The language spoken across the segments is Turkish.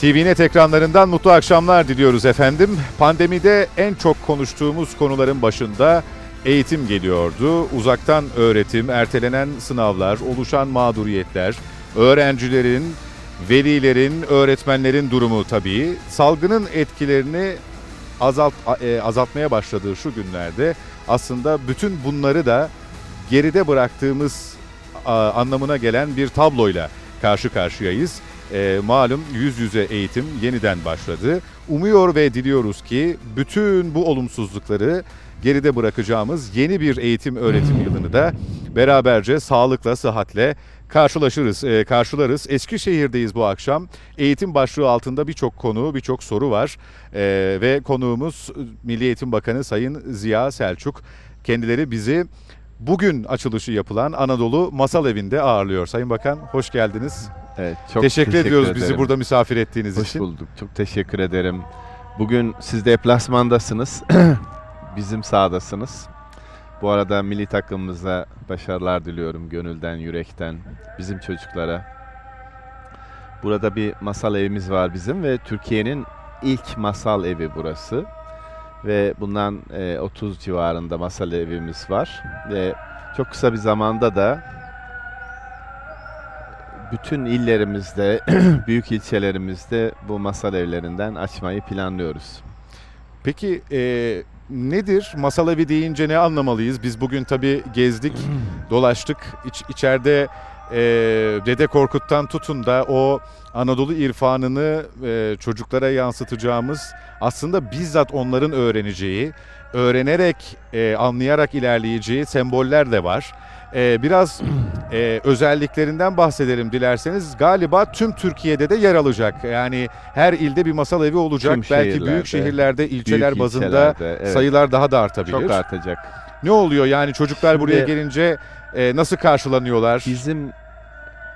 TVNet ekranlarından mutlu akşamlar diliyoruz efendim. Pandemide en çok konuştuğumuz konuların başında eğitim geliyordu. Uzaktan öğretim, ertelenen sınavlar, oluşan mağduriyetler, öğrencilerin, velilerin, öğretmenlerin durumu tabii. Salgının etkilerini azalt, e, azaltmaya başladığı şu günlerde aslında bütün bunları da geride bıraktığımız anlamına gelen bir tabloyla karşı karşıyayız. E, malum yüz yüze eğitim yeniden başladı. Umuyor ve diliyoruz ki bütün bu olumsuzlukları geride bırakacağımız yeni bir eğitim öğretim yılını da beraberce sağlıkla, sıhhatle karşılaşırız, e, karşılarız. Eskişehir'deyiz bu akşam. Eğitim başlığı altında birçok konu, birçok soru var. E, ve konuğumuz Milli Eğitim Bakanı Sayın Ziya Selçuk. Kendileri bizi bugün açılışı yapılan Anadolu Masal Evi'nde ağırlıyor. Sayın Bakan hoş geldiniz. Evet, çok teşekkür, teşekkür ediyoruz ederim. bizi burada misafir ettiğiniz Hoş için. bulduk. Çok teşekkür ederim. Bugün siz deplasmandasınız. Bizim sahadasınız. Bu arada milli takımımıza başarılar diliyorum gönülden, yürekten. Bizim çocuklara. Burada bir masal evimiz var bizim ve Türkiye'nin ilk masal evi burası. Ve bundan e, 30 civarında masal evimiz var. Ve çok kısa bir zamanda da bütün illerimizde, büyük ilçelerimizde bu masal evlerinden açmayı planlıyoruz. Peki e, nedir? Masal evi deyince ne anlamalıyız? Biz bugün tabii gezdik, dolaştık. İç, içeride e, Dede Korkut'tan tutun da o Anadolu irfanını e, çocuklara yansıtacağımız aslında bizzat onların öğreneceği, öğrenerek, e, anlayarak ilerleyeceği semboller de var. E, biraz e, özelliklerinden bahsedelim dilerseniz. Galiba tüm Türkiye'de de yer alacak. Yani her ilde bir masal evi olacak. Tüm Belki büyük şehirlerde, ilçeler Büyük bazında ilçelerde, evet, sayılar daha da artabilir. çok artacak. Ne oluyor yani çocuklar Şimdi- buraya gelince e, nasıl karşılanıyorlar? Bizim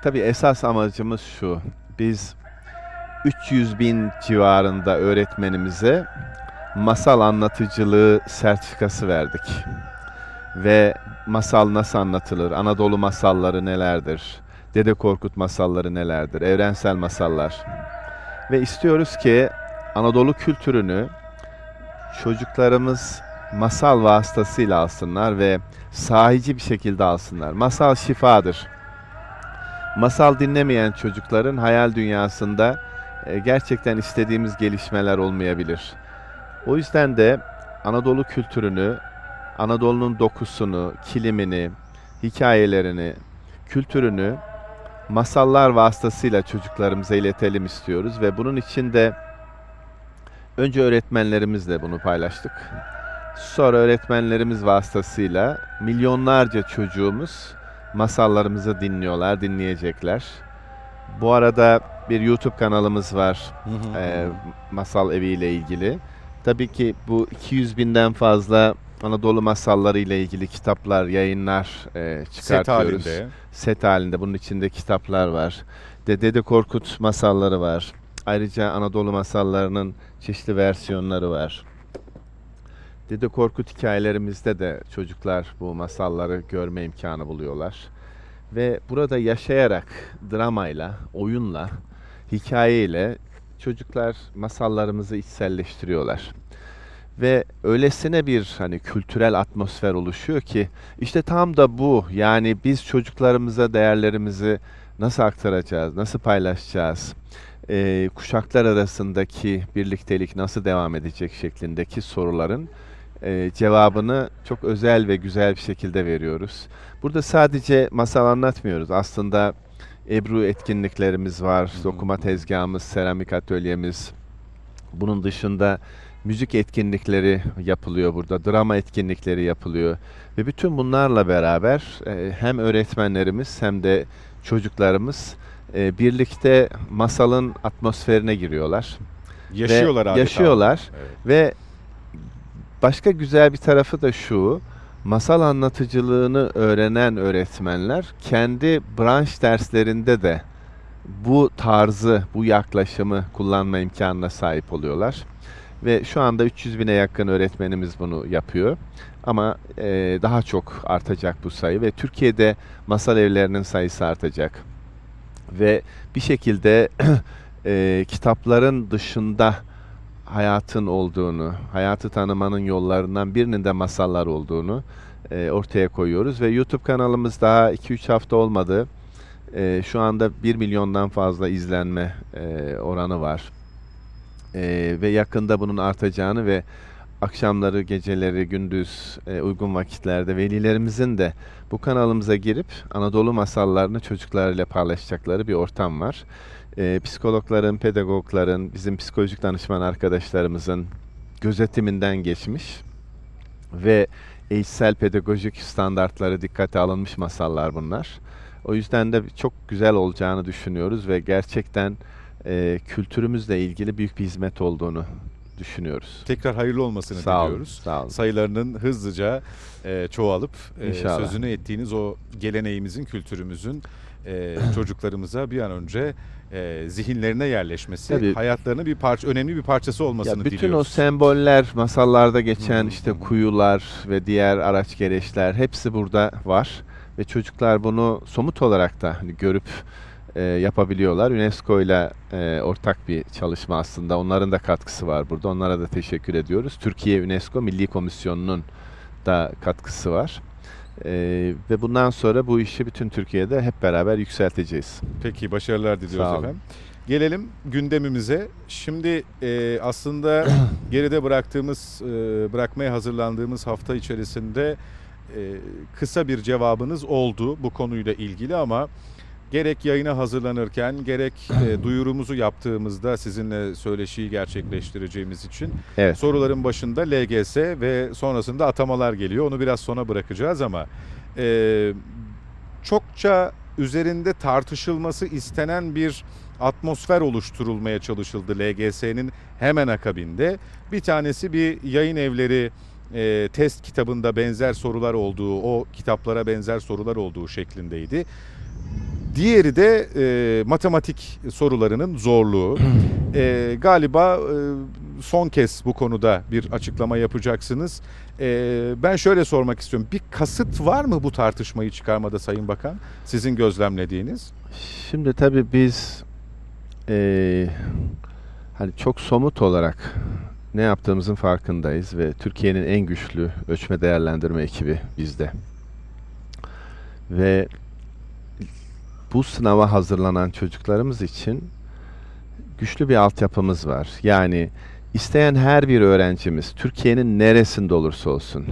tabii esas amacımız şu. Biz 300 bin civarında öğretmenimize masal anlatıcılığı sertifikası verdik. Ve masal nasıl anlatılır? Anadolu masalları nelerdir? Dede Korkut masalları nelerdir? Evrensel masallar. Ve istiyoruz ki Anadolu kültürünü çocuklarımız masal vasıtasıyla alsınlar ve sahici bir şekilde alsınlar. Masal şifadır. Masal dinlemeyen çocukların hayal dünyasında e, gerçekten istediğimiz gelişmeler olmayabilir. O yüzden de Anadolu kültürünü, Anadolu'nun dokusunu, kilimini, hikayelerini, kültürünü masallar vasıtasıyla çocuklarımıza iletelim istiyoruz ve bunun için de önce öğretmenlerimizle bunu paylaştık. Sonra öğretmenlerimiz vasıtasıyla milyonlarca çocuğumuz masallarımızı dinliyorlar, dinleyecekler. Bu arada bir YouTube kanalımız var e, Masal Evi ile ilgili. Tabii ki bu 200 binden fazla Anadolu masalları ile ilgili kitaplar, yayınlar e, Set çıkartıyoruz. halinde. Set halinde. Bunun içinde kitaplar var. De Dede Korkut masalları var. Ayrıca Anadolu masallarının çeşitli versiyonları var. Dede Korkut hikayelerimizde de çocuklar bu masalları görme imkanı buluyorlar. Ve burada yaşayarak, dramayla, oyunla, hikayeyle çocuklar masallarımızı içselleştiriyorlar. Ve öylesine bir hani kültürel atmosfer oluşuyor ki işte tam da bu yani biz çocuklarımıza değerlerimizi nasıl aktaracağız, nasıl paylaşacağız, Ee, kuşaklar arasındaki birliktelik nasıl devam edecek şeklindeki soruların e, cevabını çok özel ve güzel bir şekilde veriyoruz. Burada sadece masal anlatmıyoruz. Aslında Ebru etkinliklerimiz var, dokuma tezgahımız, seramik atölyemiz. Bunun dışında müzik etkinlikleri yapılıyor burada, drama etkinlikleri yapılıyor. Ve bütün bunlarla beraber e, hem öğretmenlerimiz hem de çocuklarımız e, birlikte masalın atmosferine giriyorlar. Yaşıyorlar Ve adeta. Yaşıyorlar Evet. ve başka güzel bir tarafı da şu. Masal anlatıcılığını öğrenen öğretmenler kendi branş derslerinde de bu tarzı, bu yaklaşımı kullanma imkanına sahip oluyorlar. Ve şu anda 300 bine yakın öğretmenimiz bunu yapıyor. Ama e, daha çok artacak bu sayı ve Türkiye'de masal evlerinin sayısı artacak. Ve bir şekilde e, kitapların dışında hayatın olduğunu, hayatı tanımanın yollarından birinin de masallar olduğunu e, ortaya koyuyoruz ve YouTube kanalımız daha 2-3 hafta olmadı. E, şu anda 1 milyondan fazla izlenme e, oranı var. E, ve yakında bunun artacağını ve akşamları, geceleri, gündüz e, uygun vakitlerde velilerimizin de bu kanalımıza girip Anadolu masallarını çocuklarıyla paylaşacakları bir ortam var. E, psikologların, pedagogların, bizim psikolojik danışman arkadaşlarımızın gözetiminden geçmiş ve eğitsel pedagojik standartları dikkate alınmış masallar bunlar. O yüzden de çok güzel olacağını düşünüyoruz ve gerçekten e, kültürümüzle ilgili büyük bir hizmet olduğunu düşünüyoruz. Tekrar hayırlı olmasını Sağ olun, diliyoruz. sağ olun. Sayılarının hızlıca e, çoğalıp e, İnşallah. sözünü ettiğiniz o geleneğimizin, kültürümüzün e, çocuklarımıza bir an önce e, zihinlerine yerleşmesi, Tabii. hayatlarının bir parça, önemli bir parçası olmasını Ya bütün diliyoruz. o semboller, masallarda geçen işte kuyular ve diğer araç gereçler hepsi burada var ve çocuklar bunu somut olarak da hani görüp e, yapabiliyorlar. UNESCO ile e, ortak bir çalışma aslında. Onların da katkısı var burada. Onlara da teşekkür ediyoruz. Türkiye UNESCO Milli Komisyonu'nun da katkısı var. E, ve bundan sonra bu işi bütün Türkiye'de hep beraber yükselteceğiz. Peki başarılar diliyoruz Sağ olun. efendim. Gelelim gündemimize. Şimdi e, aslında geride bıraktığımız, e, bırakmaya hazırlandığımız hafta içerisinde e, kısa bir cevabınız oldu bu konuyla ilgili ama gerek yayına hazırlanırken gerek e, duyurumuzu yaptığımızda sizinle söyleşiyi gerçekleştireceğimiz için Evet. soruların başında LGS ve sonrasında atamalar geliyor. Onu biraz sona bırakacağız ama e, çokça üzerinde tartışılması istenen bir atmosfer oluşturulmaya çalışıldı LGS'nin hemen akabinde. Bir tanesi bir yayın evleri e, test kitabında benzer sorular olduğu, o kitaplara benzer sorular olduğu şeklindeydi. Diğeri de e, matematik sorularının zorluğu. E, galiba e, son kez bu konuda bir açıklama yapacaksınız. E, ben şöyle sormak istiyorum. Bir kasıt var mı bu tartışmayı çıkarmada Sayın Bakan? Sizin gözlemlediğiniz? Şimdi tabii biz eee, hani çok somut olarak ne yaptığımızın farkındayız ve Türkiye'nin en güçlü ölçme değerlendirme ekibi bizde. Ve bu sınava hazırlanan çocuklarımız için güçlü bir altyapımız var. Yani isteyen her bir öğrencimiz Türkiye'nin neresinde olursa olsun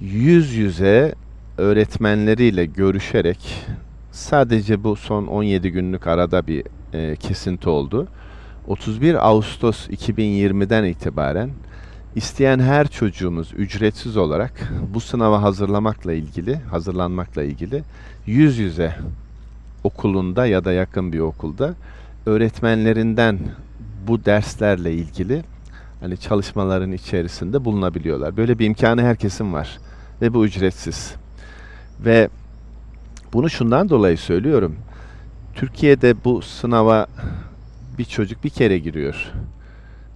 yüz yüze öğretmenleriyle görüşerek sadece bu son 17 günlük arada bir e, kesinti oldu. 31 Ağustos 2020'den itibaren isteyen her çocuğumuz ücretsiz olarak bu sınava hazırlamakla ilgili, hazırlanmakla ilgili yüz yüze okulunda ya da yakın bir okulda öğretmenlerinden bu derslerle ilgili hani çalışmaların içerisinde bulunabiliyorlar. Böyle bir imkanı herkesin var ve bu ücretsiz. Ve bunu şundan dolayı söylüyorum. Türkiye'de bu sınava bir çocuk bir kere giriyor.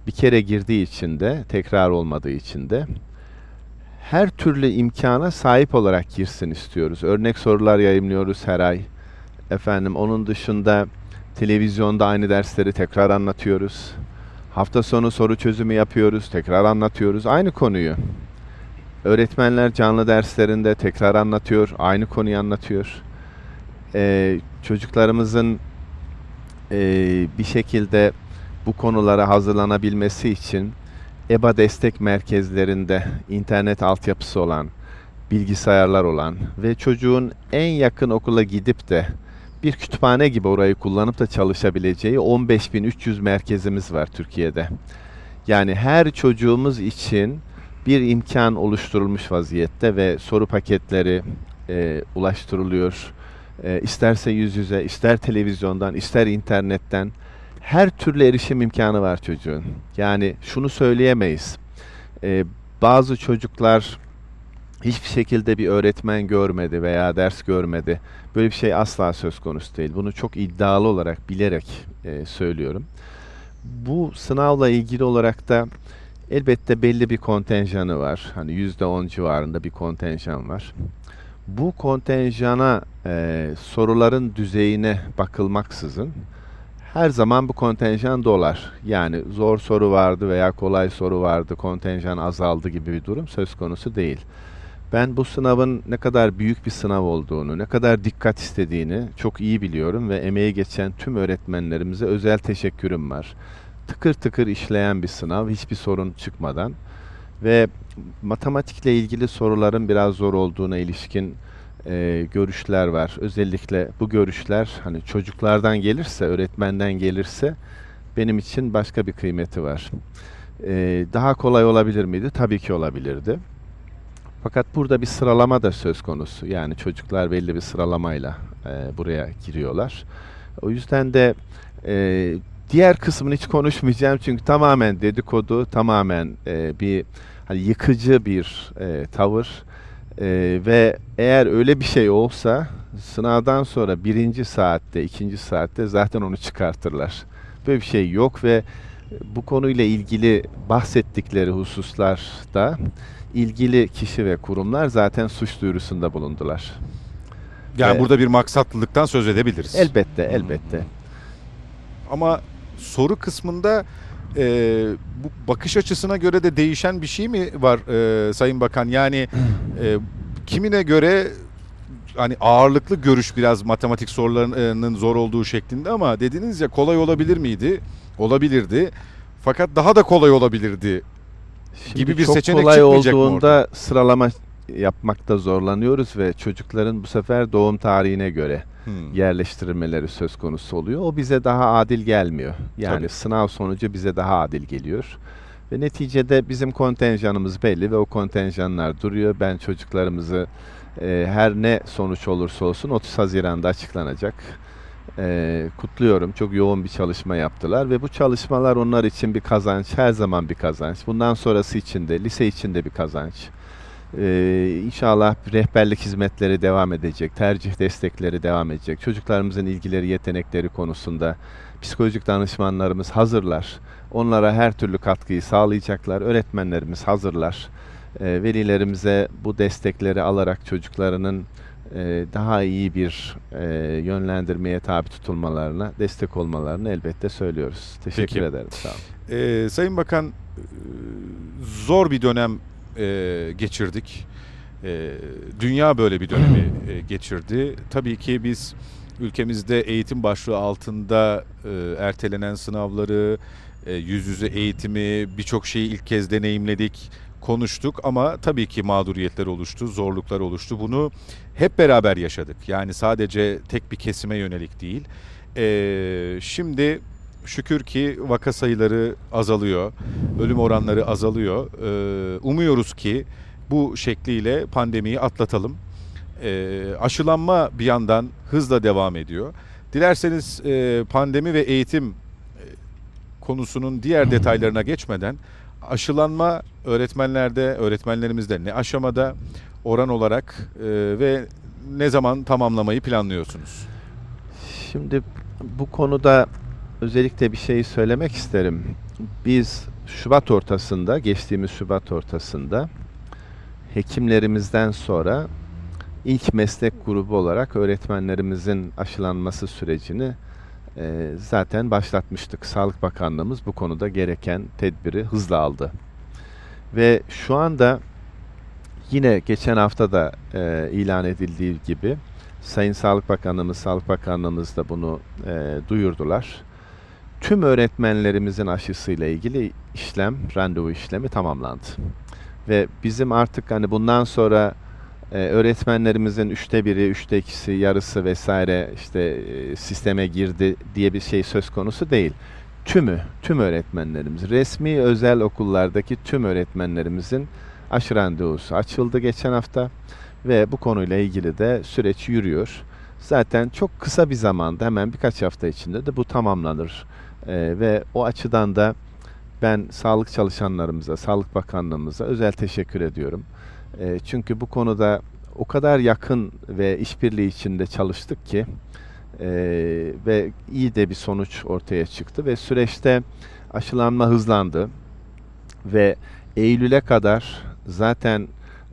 Bir kere girdiği için de, tekrar olmadığı için de her türlü imkana sahip olarak girsin istiyoruz. Örnek sorular yayımlıyoruz her ay. Efendim onun dışında televizyonda aynı dersleri tekrar anlatıyoruz. Hafta sonu soru çözümü yapıyoruz, tekrar anlatıyoruz aynı konuyu. Öğretmenler canlı derslerinde tekrar anlatıyor, aynı konuyu anlatıyor. Ee, çocuklarımızın e, bir şekilde bu konulara hazırlanabilmesi için EBA destek merkezlerinde internet altyapısı olan, bilgisayarlar olan ve çocuğun en yakın okula gidip de bir kütüphane gibi orayı kullanıp da çalışabileceği 15.300 merkezimiz var Türkiye'de. Yani her çocuğumuz için bir imkan oluşturulmuş vaziyette ve soru paketleri e, ulaştırılıyor. E, isterse yüz yüze, ister televizyondan, ister internetten her türlü erişim imkanı var çocuğun. Yani şunu söyleyemeyiz. E, bazı çocuklar hiçbir şekilde bir öğretmen görmedi veya ders görmedi. Böyle bir şey asla söz konusu değil. Bunu çok iddialı olarak bilerek e, söylüyorum. Bu sınavla ilgili olarak da elbette belli bir kontenjanı var. Hani %10 civarında bir kontenjan var. Bu kontenjana e, soruların düzeyine bakılmaksızın her zaman bu kontenjan dolar. Yani zor soru vardı veya kolay soru vardı, kontenjan azaldı gibi bir durum söz konusu değil. Ben bu sınavın ne kadar büyük bir sınav olduğunu, ne kadar dikkat istediğini çok iyi biliyorum ve emeği geçen tüm öğretmenlerimize özel teşekkürüm var. Tıkır tıkır işleyen bir sınav, hiçbir sorun çıkmadan ve matematikle ilgili soruların biraz zor olduğuna ilişkin e, görüşler var. Özellikle bu görüşler hani çocuklardan gelirse, öğretmenden gelirse benim için başka bir kıymeti var. E, daha kolay olabilir miydi? Tabii ki olabilirdi. Fakat burada bir sıralama da söz konusu. Yani çocuklar belli bir sıralamayla e, buraya giriyorlar. O yüzden de e, diğer kısmını hiç konuşmayacağım çünkü tamamen dedikodu, tamamen e, bir hani yıkıcı bir e, tavır e, ve eğer öyle bir şey olsa sınavdan sonra birinci saatte, ikinci saatte zaten onu çıkartırlar. Böyle bir şey yok ve bu konuyla ilgili bahsettikleri hususlarda ilgili kişi ve kurumlar zaten suç duyurusunda bulundular. Yani Ve- burada bir maksatlılıktan söz edebiliriz. Elbette, elbette. Ama soru kısmında e, bu bakış açısına göre de değişen bir şey mi var e, Sayın Bakan? Yani e, kimine göre hani ağırlıklı görüş biraz matematik sorularının zor olduğu şeklinde ama dediniz ya kolay olabilir miydi? Olabilirdi. Fakat daha da kolay olabilirdi. Şimdi Gibi bir çok seçenek kolay çıkmayacak olduğunda sıralama yapmakta zorlanıyoruz ve çocukların bu sefer doğum tarihine göre Hmm. yerleştirilmeleri söz konusu oluyor. O bize daha adil gelmiyor. Yani Tabii. sınav sonucu bize daha adil geliyor. Ve neticede bizim kontenjanımız belli ve o kontenjanlar duruyor. Ben çocuklarımızı e, her ne sonuç olursa olsun 30 Haziran'da açıklanacak. E, kutluyorum. Çok yoğun bir çalışma yaptılar ve bu çalışmalar onlar için bir kazanç, her zaman bir kazanç. Bundan sonrası için de, lise için de bir kazanç. Ee, inşallah rehberlik hizmetleri devam edecek, tercih destekleri devam edecek. Çocuklarımızın ilgileri, yetenekleri konusunda psikolojik danışmanlarımız hazırlar. Onlara her türlü katkıyı sağlayacaklar. Öğretmenlerimiz hazırlar. Ee, velilerimize bu destekleri alarak çocuklarının e, daha iyi bir e, yönlendirmeye tabi tutulmalarına, destek olmalarını elbette söylüyoruz. Teşekkür Peki. ederim. Sağ olun. Ee, Sayın Bakan e, zor bir dönem e, geçirdik. E, dünya böyle bir dönemi e, geçirdi. Tabii ki biz ülkemizde eğitim başlığı altında e, ertelenen sınavları, e, yüz yüze eğitimi, birçok şeyi ilk kez deneyimledik, konuştuk ama tabii ki mağduriyetler oluştu, zorluklar oluştu. Bunu hep beraber yaşadık. Yani sadece tek bir kesime yönelik değil. E, şimdi şükür ki vaka sayıları azalıyor, ölüm oranları azalıyor. Ee, umuyoruz ki bu şekliyle pandemiyi atlatalım. Ee, aşılanma bir yandan hızla devam ediyor. Dilerseniz e, pandemi ve eğitim e, konusunun diğer detaylarına geçmeden aşılanma öğretmenlerde, öğretmenlerimizde ne aşamada oran olarak e, ve ne zaman tamamlamayı planlıyorsunuz? Şimdi bu konuda özellikle bir şey söylemek isterim. Biz Şubat ortasında, geçtiğimiz Şubat ortasında hekimlerimizden sonra ilk meslek grubu olarak öğretmenlerimizin aşılanması sürecini e, zaten başlatmıştık. Sağlık Bakanlığımız bu konuda gereken tedbiri hızla aldı. Ve şu anda yine geçen hafta da e, ilan edildiği gibi Sayın Sağlık Bakanlığımız, Sağlık Bakanlığımız da bunu e, duyurdular. Tüm öğretmenlerimizin aşısıyla ilgili işlem, randevu işlemi tamamlandı. Ve bizim artık hani bundan sonra e, öğretmenlerimizin üçte biri, üçte ikisi, yarısı vesaire işte e, sisteme girdi diye bir şey söz konusu değil. Tümü, tüm öğretmenlerimiz, resmi özel okullardaki tüm öğretmenlerimizin aşı randevusu açıldı geçen hafta ve bu konuyla ilgili de süreç yürüyor. Zaten çok kısa bir zamanda hemen birkaç hafta içinde de bu tamamlanır. Ee, ve o açıdan da ben sağlık çalışanlarımıza, Sağlık Bakanlığımıza özel teşekkür ediyorum. Ee, çünkü bu konuda o kadar yakın ve işbirliği içinde çalıştık ki e, ve iyi de bir sonuç ortaya çıktı ve süreçte aşılanma hızlandı ve Eylül'e kadar zaten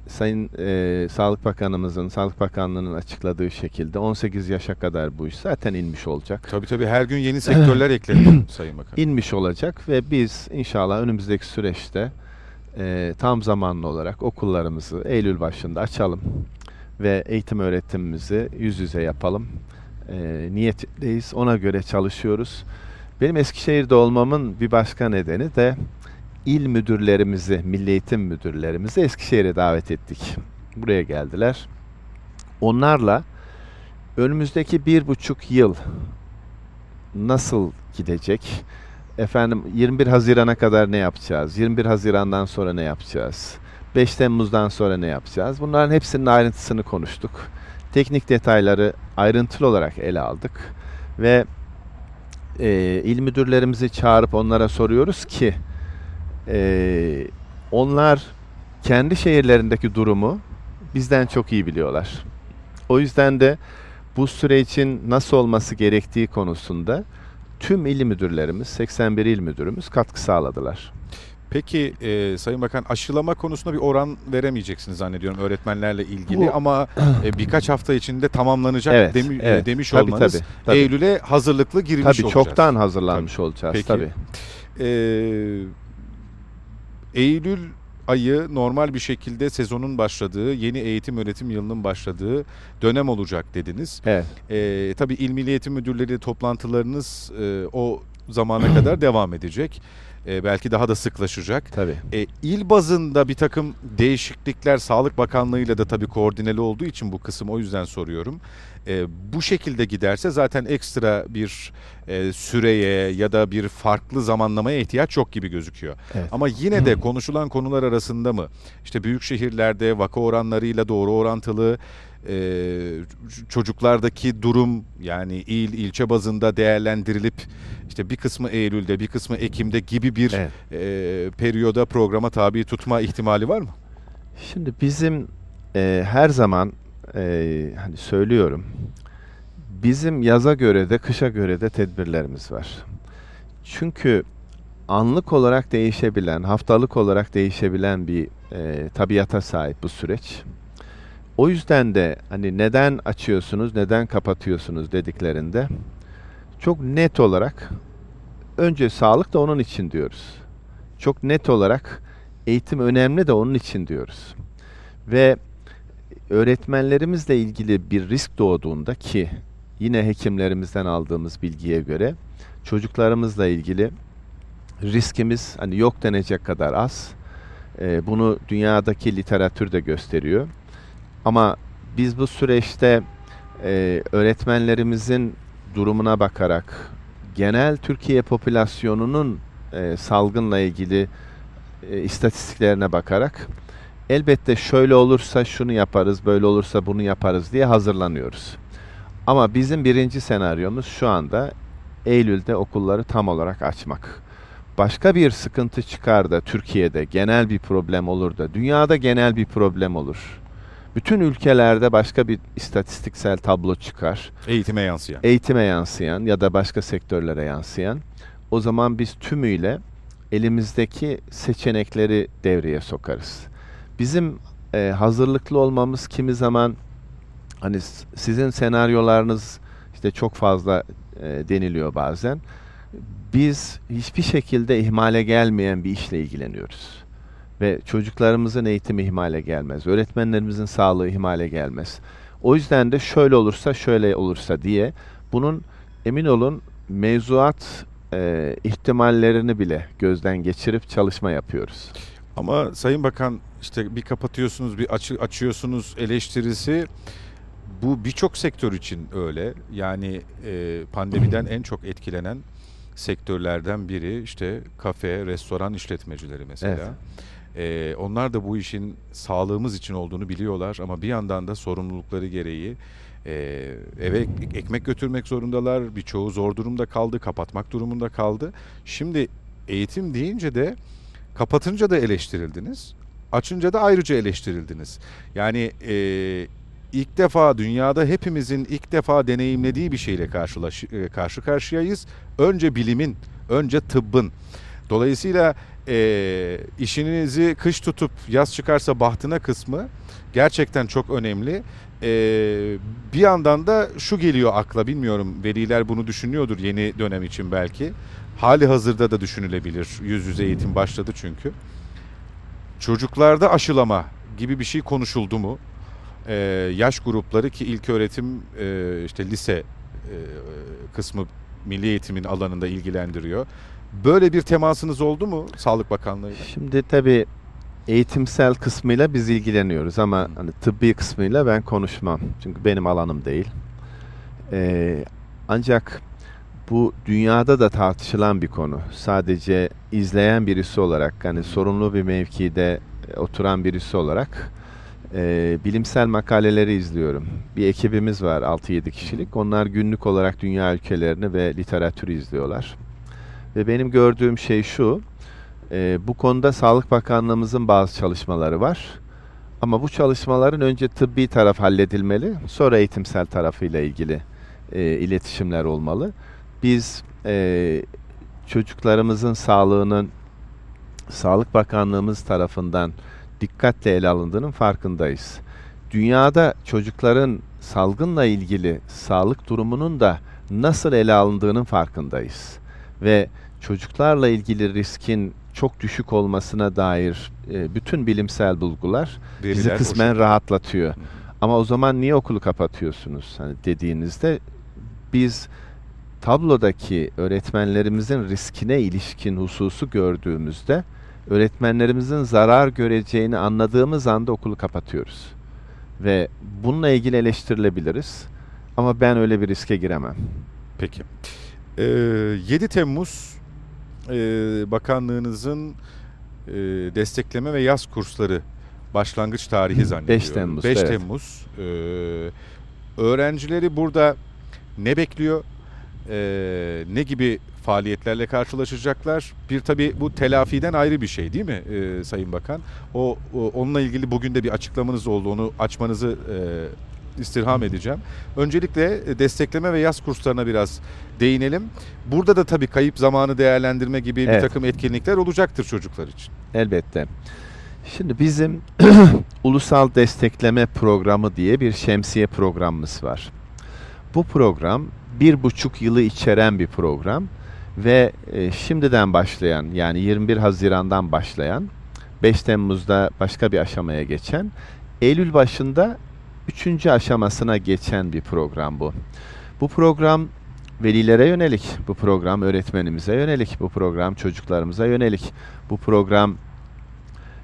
Sayın e, Sağlık Bakanımızın, Sağlık Bakanlığı'nın açıkladığı şekilde 18 yaşa kadar bu iş zaten inmiş olacak. Tabii tabii her gün yeni sektörler ekleniyor Sayın Bakan. İnmiş olacak ve biz inşallah önümüzdeki süreçte e, tam zamanlı olarak okullarımızı Eylül başında açalım ve eğitim öğretimimizi yüz yüze yapalım. E, niyetteyiz, ona göre çalışıyoruz. Benim Eskişehir'de olmamın bir başka nedeni de il müdürlerimizi, milli eğitim müdürlerimizi Eskişehir'e davet ettik. Buraya geldiler. Onlarla önümüzdeki bir buçuk yıl nasıl gidecek? Efendim 21 Haziran'a kadar ne yapacağız? 21 Haziran'dan sonra ne yapacağız? 5 Temmuz'dan sonra ne yapacağız? Bunların hepsinin ayrıntısını konuştuk. Teknik detayları ayrıntılı olarak ele aldık. Ve e, il müdürlerimizi çağırıp onlara soruyoruz ki e, onlar kendi şehirlerindeki durumu bizden çok iyi biliyorlar. O yüzden de bu sürecin nasıl olması gerektiği konusunda tüm il müdürlerimiz, 81 il müdürümüz katkı sağladılar. Peki e, Sayın Bakan aşılama konusunda bir oran veremeyeceksiniz zannediyorum öğretmenlerle ilgili Bu- ama e, birkaç hafta içinde tamamlanacak Evet, demi- e, evet. demiş Tabii, olmanız tabii, tabii. Eylül'e hazırlıklı girilmiş Tabii olacağız. çoktan hazırlanmış olacağız Peki. tabii. Ee, Eylül ayı normal bir şekilde sezonun başladığı, yeni eğitim öğretim yılının başladığı dönem olacak dediniz. Evet. Ee, tabii İl Milli Eğitim Müdürleri toplantılarınız e, o zamana kadar devam edecek. E, belki daha da sıklaşacak. Tabii. E, il bazında bir takım değişiklikler Sağlık Bakanlığı ile de tabii koordineli olduğu için bu kısım o yüzden soruyorum. E, bu şekilde giderse zaten ekstra bir e, süreye ya da bir farklı zamanlamaya ihtiyaç yok gibi gözüküyor. Evet. Ama yine de konuşulan konular arasında mı? İşte büyük şehirlerde vaka oranlarıyla doğru orantılı e, çocuklardaki durum yani il ilçe bazında değerlendirilip işte bir kısmı Eylül'de bir kısmı Ekim'de gibi bir Evet. e, periyoda programa tabi tutma ihtimali var mı? Şimdi bizim e, her zaman e, hani söylüyorum bizim yaza göre de kışa göre de tedbirlerimiz var. Çünkü anlık olarak değişebilen, haftalık olarak değişebilen bir e, tabiata sahip bu süreç. O yüzden de hani neden açıyorsunuz, neden kapatıyorsunuz dediklerinde çok net olarak önce sağlık da onun için diyoruz. Çok net olarak eğitim önemli de onun için diyoruz. Ve öğretmenlerimizle ilgili bir risk doğduğunda ki yine hekimlerimizden aldığımız bilgiye göre çocuklarımızla ilgili riskimiz hani yok denecek kadar az. Bunu dünyadaki literatür de gösteriyor. Ama biz bu süreçte e, öğretmenlerimizin durumuna bakarak genel Türkiye popülasyonunun e, salgınla ilgili e, istatistiklerine bakarak elbette şöyle olursa şunu yaparız, böyle olursa bunu yaparız diye hazırlanıyoruz. Ama bizim birinci senaryomuz şu anda Eylül'de okulları tam olarak açmak. Başka bir sıkıntı çıkar da Türkiye'de genel bir problem olur da dünyada genel bir problem olur. Bütün ülkelerde başka bir istatistiksel tablo çıkar Eğitime yansıyan. eğitime yansıyan ya da başka sektörlere yansıyan o zaman biz tümüyle elimizdeki seçenekleri devreye sokarız. Bizim e, hazırlıklı olmamız kimi zaman hani sizin senaryolarınız işte çok fazla e, deniliyor bazen. Biz hiçbir şekilde ihmale gelmeyen bir işle ilgileniyoruz. Ve çocuklarımızın eğitimi ihmale gelmez. Öğretmenlerimizin sağlığı ihmale gelmez. O yüzden de şöyle olursa şöyle olursa diye bunun emin olun mevzuat e, ihtimallerini bile gözden geçirip çalışma yapıyoruz. Ama Sayın Bakan işte bir kapatıyorsunuz bir açı, açıyorsunuz eleştirisi bu birçok sektör için öyle. Yani e, pandemiden en çok etkilenen sektörlerden biri işte kafe, restoran işletmecileri mesela. E, onlar da bu işin sağlığımız için olduğunu biliyorlar ama bir yandan da sorumlulukları gereği e, eve ek- ekmek götürmek zorundalar. Birçoğu zor durumda kaldı, kapatmak durumunda kaldı. Şimdi eğitim deyince de kapatınca da eleştirildiniz. Açınca da ayrıca eleştirildiniz. Yani e, ilk defa dünyada hepimizin ilk defa deneyimlediği bir şeyle karşılaş, e, karşı karşıyayız. Önce bilimin, önce tıbbın. Dolayısıyla e, işinizi kış tutup yaz çıkarsa bahtına kısmı gerçekten çok önemli. E, bir yandan da şu geliyor akla bilmiyorum veliler bunu düşünüyordur yeni dönem için belki. Hali hazırda da düşünülebilir. Yüz yüze eğitim başladı çünkü. Çocuklarda aşılama gibi bir şey konuşuldu mu? Ee, yaş grupları ki ilk öğretim e, işte lise e, kısmı milli eğitimin alanında ilgilendiriyor. Böyle bir temasınız oldu mu Sağlık Bakanlığı'yla? Şimdi tabii eğitimsel kısmıyla biz ilgileniyoruz ama hani tıbbi kısmıyla ben konuşmam. Çünkü benim alanım değil. Ee, ancak bu dünyada da tartışılan bir konu. Sadece izleyen birisi olarak, yani sorumlu bir mevkide e, oturan birisi olarak e, bilimsel makaleleri izliyorum. Bir ekibimiz var 6-7 kişilik. Onlar günlük olarak dünya ülkelerini ve literatürü izliyorlar. Ve benim gördüğüm şey şu, e, bu konuda Sağlık Bakanlığımızın bazı çalışmaları var. Ama bu çalışmaların önce tıbbi taraf halledilmeli, sonra eğitimsel tarafıyla ilgili e, iletişimler olmalı. Biz e, çocuklarımızın sağlığının Sağlık Bakanlığımız tarafından dikkatle ele alındığının farkındayız. Dünyada çocukların salgınla ilgili sağlık durumunun da nasıl ele alındığının farkındayız. Ve çocuklarla ilgili riskin çok düşük olmasına dair e, bütün bilimsel bulgular bizi Veriler kısmen boşa- rahatlatıyor. Ama o zaman niye okulu kapatıyorsunuz? Hani dediğinizde biz tablodaki öğretmenlerimizin riskine ilişkin hususu gördüğümüzde öğretmenlerimizin zarar göreceğini anladığımız anda okulu kapatıyoruz. Ve bununla ilgili eleştirilebiliriz. Ama ben öyle bir riske giremem. Peki. Ee, 7 Temmuz bakanlığınızın e, destekleme ve yaz kursları başlangıç tarihi zannediyorum. 5 Temmuz, 5 evet. Temmuz. Ee, öğrencileri burada ne bekliyor? Ee, ne gibi faaliyetlerle karşılaşacaklar? Bir tabii bu telafiden ayrı bir şey değil mi e, Sayın Bakan? O, o onunla ilgili bugün de bir açıklamanız oldu. Onu açmanızı e, istirham edeceğim. Öncelikle e, destekleme ve yaz kurslarına biraz değinelim. Burada da tabii kayıp zamanı değerlendirme gibi bir Evet. takım etkinlikler olacaktır çocuklar için. Elbette. Şimdi bizim Ulusal Destekleme Programı diye bir şemsiye programımız var. Bu program bir buçuk yılı içeren bir program ve e, şimdiden başlayan yani 21 Haziran'dan başlayan 5 Temmuz'da başka bir aşamaya geçen Eylül başında üçüncü aşamasına geçen bir program bu. Bu program velilere yönelik, bu program öğretmenimize yönelik, bu program çocuklarımıza yönelik, bu program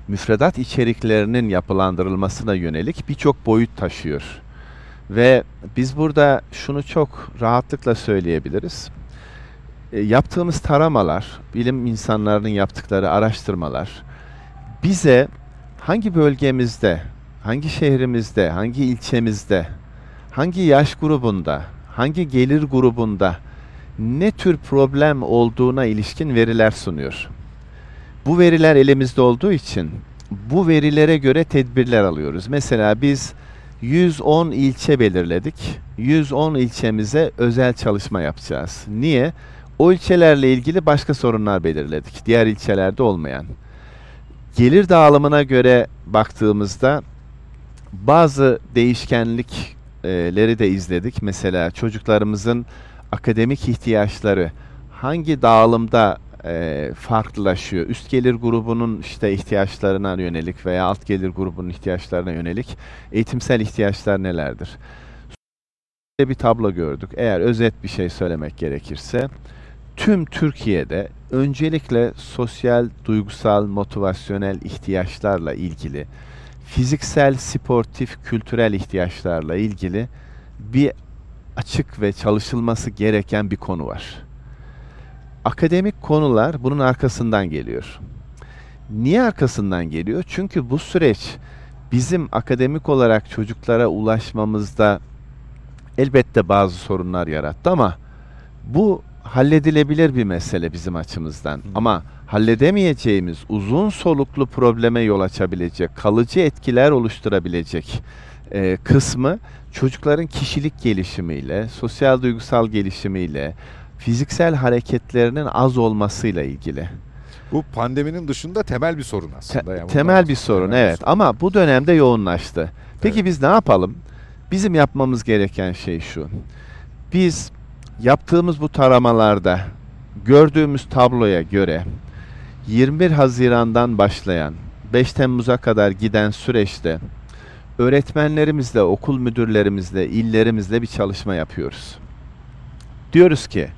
müfredat içeriklerinin yapılandırılmasına yönelik birçok boyut taşıyor. Ve biz burada şunu çok rahatlıkla söyleyebiliriz. E, yaptığımız taramalar, bilim insanlarının yaptıkları araştırmalar bize hangi bölgemizde, hangi şehrimizde, hangi ilçemizde, hangi yaş grubunda, hangi gelir grubunda ne tür problem olduğuna ilişkin veriler sunuyor. Bu veriler elimizde olduğu için bu verilere göre tedbirler alıyoruz. Mesela biz 110 ilçe belirledik. 110 ilçemize özel çalışma yapacağız. Niye? O ilçelerle ilgili başka sorunlar belirledik. Diğer ilçelerde olmayan. Gelir dağılımına göre baktığımızda bazı değişkenlikleri de izledik. Mesela çocuklarımızın akademik ihtiyaçları hangi dağılımda e, farklılaşıyor. Üst gelir grubunun işte ihtiyaçlarına yönelik veya alt gelir grubunun ihtiyaçlarına yönelik eğitimsel ihtiyaçlar nelerdir? Bir tablo gördük. Eğer özet bir şey söylemek gerekirse tüm Türkiye'de öncelikle sosyal, duygusal, motivasyonel ihtiyaçlarla ilgili fiziksel, sportif, kültürel ihtiyaçlarla ilgili bir açık ve çalışılması gereken bir konu var akademik konular bunun arkasından geliyor. Niye arkasından geliyor? Çünkü bu süreç bizim akademik olarak çocuklara ulaşmamızda elbette bazı sorunlar yarattı ama bu halledilebilir bir mesele bizim açımızdan. Ama halledemeyeceğimiz uzun soluklu probleme yol açabilecek, kalıcı etkiler oluşturabilecek e, kısmı çocukların kişilik gelişimiyle, sosyal duygusal gelişimiyle, fiziksel hareketlerinin az olmasıyla ilgili. Bu pandeminin dışında temel bir sorun aslında. Te- yani temel bir sorun temel bir evet ama bu dönemde yoğunlaştı. Peki Evet. biz ne yapalım? Bizim yapmamız gereken şey şu. Biz yaptığımız bu taramalarda gördüğümüz tabloya göre 21 Haziran'dan başlayan 5 Temmuz'a kadar giden süreçte öğretmenlerimizle, okul müdürlerimizle, illerimizle bir çalışma yapıyoruz. Diyoruz ki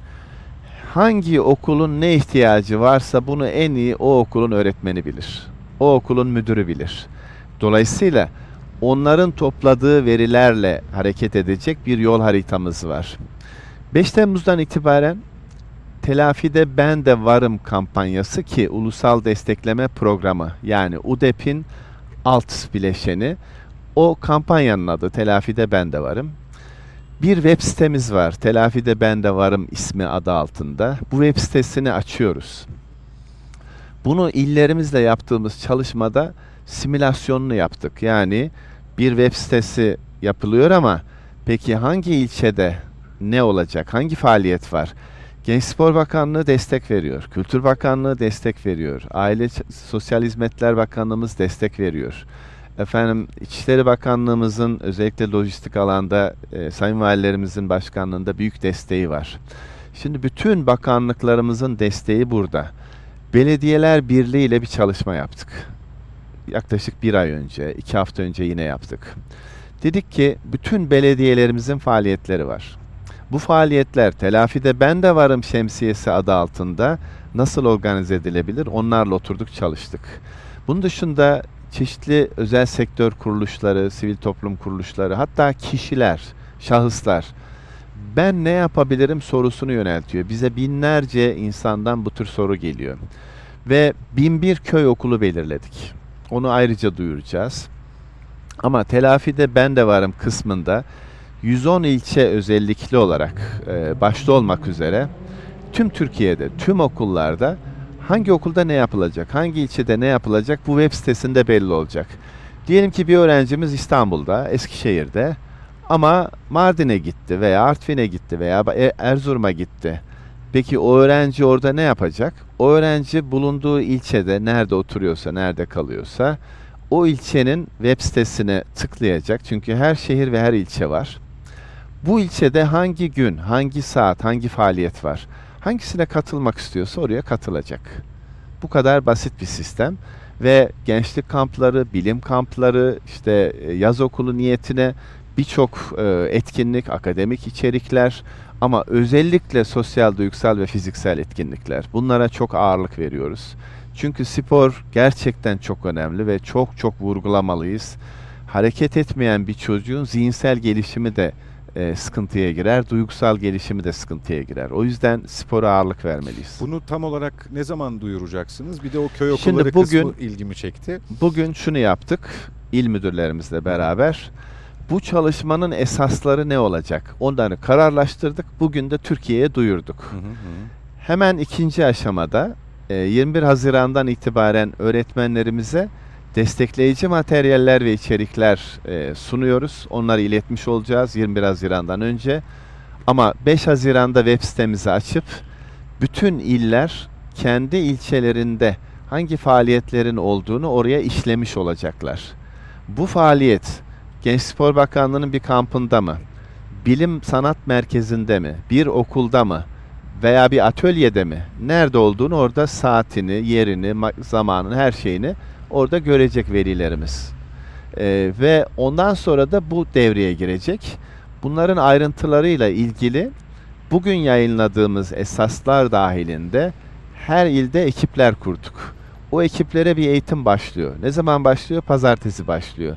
hangi okulun ne ihtiyacı varsa bunu en iyi o okulun öğretmeni bilir. O okulun müdürü bilir. Dolayısıyla onların topladığı verilerle hareket edecek bir yol haritamız var. 5 Temmuz'dan itibaren Telafide Ben de Varım kampanyası ki ulusal destekleme programı yani UDEP'in alt bileşeni o kampanyanın adı Telafide Ben de Varım. Bir web sitemiz var. Telafide Ben de Varım ismi adı altında. Bu web sitesini açıyoruz. Bunu illerimizle yaptığımız çalışmada simülasyonunu yaptık. Yani bir web sitesi yapılıyor ama peki hangi ilçede ne olacak? Hangi faaliyet var? Genç Spor Bakanlığı destek veriyor. Kültür Bakanlığı destek veriyor. Aile Sosyal Hizmetler Bakanlığımız destek veriyor. Efendim İçişleri Bakanlığımızın özellikle lojistik alanda e, Sayın Valilerimizin başkanlığında büyük desteği var. Şimdi bütün bakanlıklarımızın desteği burada. Belediyeler Birliği ile bir çalışma yaptık. Yaklaşık bir ay önce, iki hafta önce yine yaptık. Dedik ki bütün belediyelerimizin faaliyetleri var. Bu faaliyetler telafide ben de varım şemsiyesi adı altında nasıl organize edilebilir? Onlarla oturduk çalıştık. Bunun dışında çeşitli özel sektör kuruluşları, sivil toplum kuruluşları, hatta kişiler, şahıslar ben ne yapabilirim sorusunu yöneltiyor. Bize binlerce insandan bu tür soru geliyor. Ve bin bir köy okulu belirledik. Onu ayrıca duyuracağız. Ama telafide ben de varım kısmında 110 ilçe özellikli olarak e, başta olmak üzere tüm Türkiye'de, tüm okullarda hangi okulda ne yapılacak, hangi ilçede ne yapılacak bu web sitesinde belli olacak. Diyelim ki bir öğrencimiz İstanbul'da, Eskişehir'de ama Mardin'e gitti veya Artvin'e gitti veya E- Erzurum'a gitti. Peki o öğrenci orada ne yapacak? O öğrenci bulunduğu ilçede nerede oturuyorsa, nerede kalıyorsa o ilçenin web sitesine tıklayacak. Çünkü her şehir ve her ilçe var. Bu ilçede hangi gün, hangi saat, hangi faaliyet var? Hangisine katılmak istiyorsa oraya katılacak. Bu kadar basit bir sistem ve gençlik kampları, bilim kampları, işte e, yaz okulu niyetine birçok e, etkinlik, akademik içerikler ama özellikle sosyal, duygusal ve fiziksel etkinlikler. Bunlara çok ağırlık veriyoruz. Çünkü spor gerçekten çok önemli ve çok çok vurgulamalıyız. Hareket etmeyen bir çocuğun zihinsel gelişimi de e, sıkıntıya girer, duygusal gelişimi de sıkıntıya girer. O yüzden spora ağırlık vermeliyiz. Bunu tam olarak ne zaman duyuracaksınız? Bir de o köy Şimdi okulları bugün- kısmı ilgimi çekti. Bugün şunu yaptık, il müdürlerimizle beraber. Bu çalışmanın esasları ne olacak? Onları kararlaştırdık. Bugün de Türkiye'ye duyurduk. Hemen ikinci aşamada e, 21 Haziran'dan itibaren öğretmenlerimize destekleyici materyaller ve içerikler e, sunuyoruz. Onları iletmiş olacağız 21 Haziran'dan önce. Ama 5 Haziran'da web sitemizi açıp bütün iller kendi ilçelerinde hangi faaliyetlerin olduğunu oraya işlemiş olacaklar. Bu faaliyet Genç Spor Bakanlığı'nın bir kampında mı? Bilim Sanat Merkezi'nde mi? Bir okulda mı? Veya bir atölyede mi? Nerede olduğunu orada saatini, yerini, ma- zamanını, her şeyini orada görecek velilerimiz. Ee, ve ondan sonra da bu devreye girecek. Bunların ayrıntılarıyla ilgili bugün yayınladığımız esaslar dahilinde her ilde ekipler kurduk. O ekiplere bir eğitim başlıyor. Ne zaman başlıyor? Pazartesi başlıyor.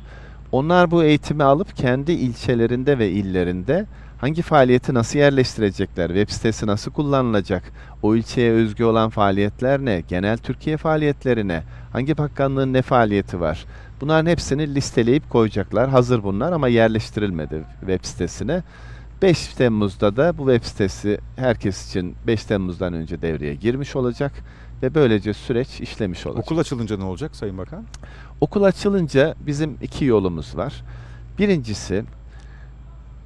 Onlar bu eğitimi alıp kendi ilçelerinde ve illerinde hangi faaliyeti nasıl yerleştirecekler, web sitesi nasıl kullanılacak, o ilçeye özgü olan faaliyetler ne, genel Türkiye faaliyetleri ne, hangi bakanlığın ne faaliyeti var. Bunların hepsini listeleyip koyacaklar. Hazır bunlar ama yerleştirilmedi web sitesine. 5 Temmuz'da da bu web sitesi herkes için 5 Temmuz'dan önce devreye girmiş olacak ve böylece süreç işlemiş olacak. Okul açılınca ne olacak Sayın Bakan? Okul açılınca bizim iki yolumuz var. Birincisi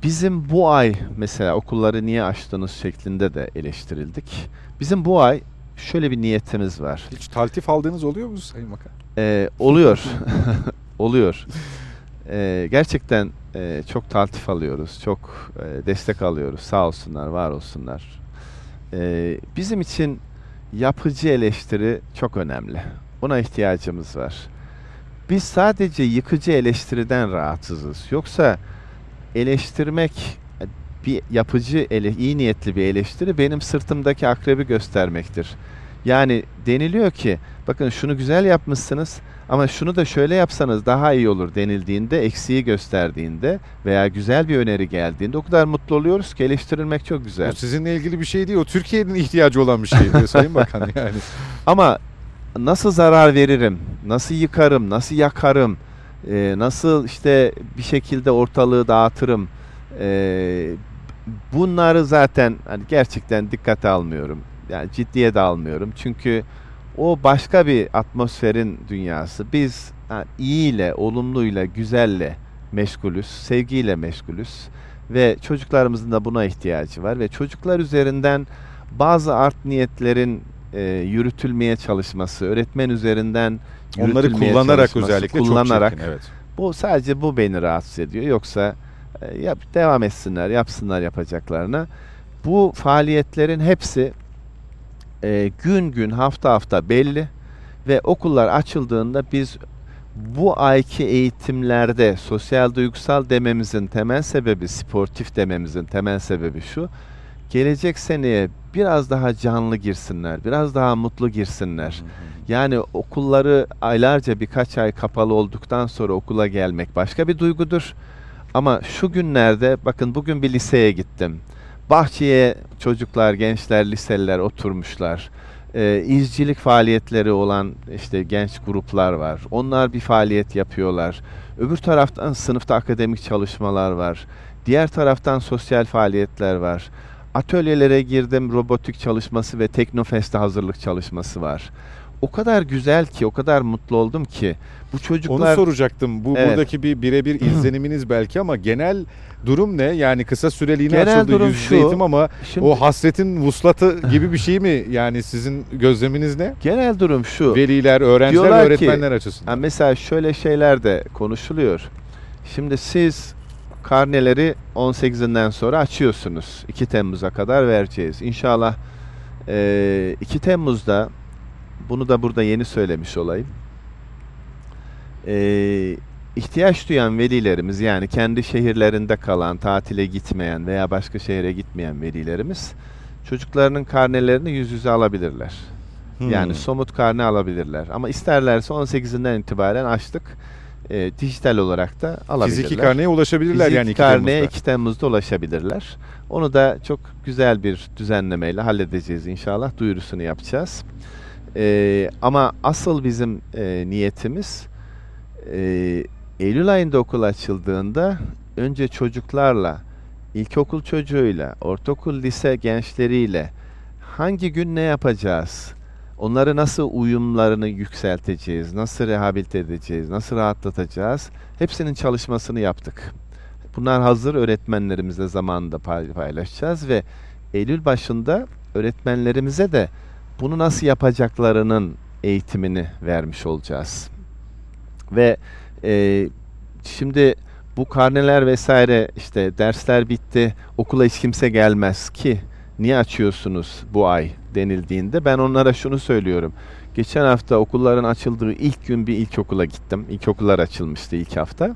bizim bu ay mesela okulları niye açtınız şeklinde de eleştirildik. Bizim bu ay şöyle bir niyetimiz var. Hiç taltif aldığınız oluyor mu Sayın Bakan? Ee, oluyor. oluyor. Ee, gerçekten e, çok taltif alıyoruz. Çok e, destek alıyoruz. Sağ olsunlar, var olsunlar. Ee, bizim için yapıcı eleştiri çok önemli. Buna ihtiyacımız var. Biz sadece yıkıcı eleştiriden rahatsızız. Yoksa eleştirmek bir yapıcı, ele, iyi niyetli bir eleştiri benim sırtımdaki akrebi göstermektir. Yani deniliyor ki bakın şunu güzel yapmışsınız ama şunu da şöyle yapsanız daha iyi olur denildiğinde, eksiği gösterdiğinde veya güzel bir öneri geldiğinde o kadar mutlu oluyoruz ki eleştirilmek çok güzel. O sizinle ilgili bir şey değil. O Türkiye'nin ihtiyacı olan bir şey Sayın Bakan yani. Ama nasıl zarar veririm, nasıl yıkarım, nasıl yakarım, e, nasıl işte bir şekilde ortalığı dağıtırım, e, bunları zaten hani gerçekten dikkate almıyorum. Yani ciddiye de almıyorum. Çünkü o başka bir atmosferin dünyası. Biz yani iyiyle, olumluyla, güzelle meşgulüz, sevgiyle meşgulüz ve çocuklarımızın da buna ihtiyacı var ve çocuklar üzerinden bazı art niyetlerin e, yürütülmeye çalışması, öğretmen üzerinden Onları kullanarak özellikle kullanarak çok çirkin, evet. bu sadece bu beni rahatsız ediyor. Yoksa e, yap, devam etsinler, yapsınlar yapacaklarına. Bu faaliyetlerin hepsi e, gün gün, hafta hafta belli ve okullar açıldığında biz bu ayki eğitimlerde sosyal duygusal dememizin temel sebebi, sportif dememizin temel sebebi şu. Gelecek seneye biraz daha canlı girsinler, biraz daha mutlu girsinler. Yani okulları aylarca birkaç ay kapalı olduktan sonra okula gelmek başka bir duygudur. Ama şu günlerde bakın bugün bir liseye gittim. Bahçeye çocuklar, gençler, liseliler oturmuşlar. Ee, izcilik faaliyetleri olan işte genç gruplar var. Onlar bir faaliyet yapıyorlar. Öbür taraftan sınıfta akademik çalışmalar var. Diğer taraftan sosyal faaliyetler var. Atölyelere girdim, robotik çalışması ve Teknofest'e hazırlık çalışması var. O kadar güzel ki, o kadar mutlu oldum ki bu çocuklar Onu soracaktım. Bu Evet. buradaki bir birebir izleniminiz belki ama genel durum ne? Yani kısa süreliğine Genel açıldı durum yüz şu, eğitim ama Şimdi o hasretin vuslatı gibi bir şey mi? Yani sizin gözleminiz ne? genel durum şu. Veliler, öğrenciler, Diyorlar ki- öğretmenler açısından. Ha, mesela şöyle şeyler de konuşuluyor. Şimdi siz karneleri 18'inden sonra açıyorsunuz. 2 Temmuz'a kadar vereceğiz. İnşallah eee 2 Temmuz'da bunu da burada yeni söylemiş olayım. Eee ihtiyaç duyan velilerimiz yani kendi şehirlerinde kalan, tatile gitmeyen veya başka şehre gitmeyen velilerimiz çocuklarının karnelerini yüz yüze alabilirler. Hmm. Yani somut karne alabilirler. Ama isterlerse 18'inden itibaren açtık. E, dijital olarak da alabilirler. Fiziki karneye ulaşabilirler Fiziki yani 2 karneye Temmuz'da. 2 Temmuz'da ulaşabilirler. Onu da çok güzel bir düzenlemeyle halledeceğiz inşallah. Duyurusunu yapacağız. E, ama asıl bizim e, niyetimiz e, Eylül ayında okul açıldığında önce çocuklarla, ilkokul çocuğuyla, ortaokul lise gençleriyle hangi gün ne yapacağız? Onları nasıl uyumlarını yükselteceğiz, nasıl rehabilite edeceğiz, nasıl rahatlatacağız? Hepsinin çalışmasını yaptık. Bunlar hazır öğretmenlerimizle zamanında pay- paylaşacağız ve Eylül başında öğretmenlerimize de bunu nasıl yapacaklarının eğitimini vermiş olacağız. Ve e, şimdi bu karneler vesaire işte dersler bitti, okula hiç kimse gelmez ki niye açıyorsunuz bu ay denildiğinde ben onlara şunu söylüyorum. Geçen hafta okulların açıldığı ilk gün bir ilkokula gittim. İlkokullar açılmıştı ilk hafta.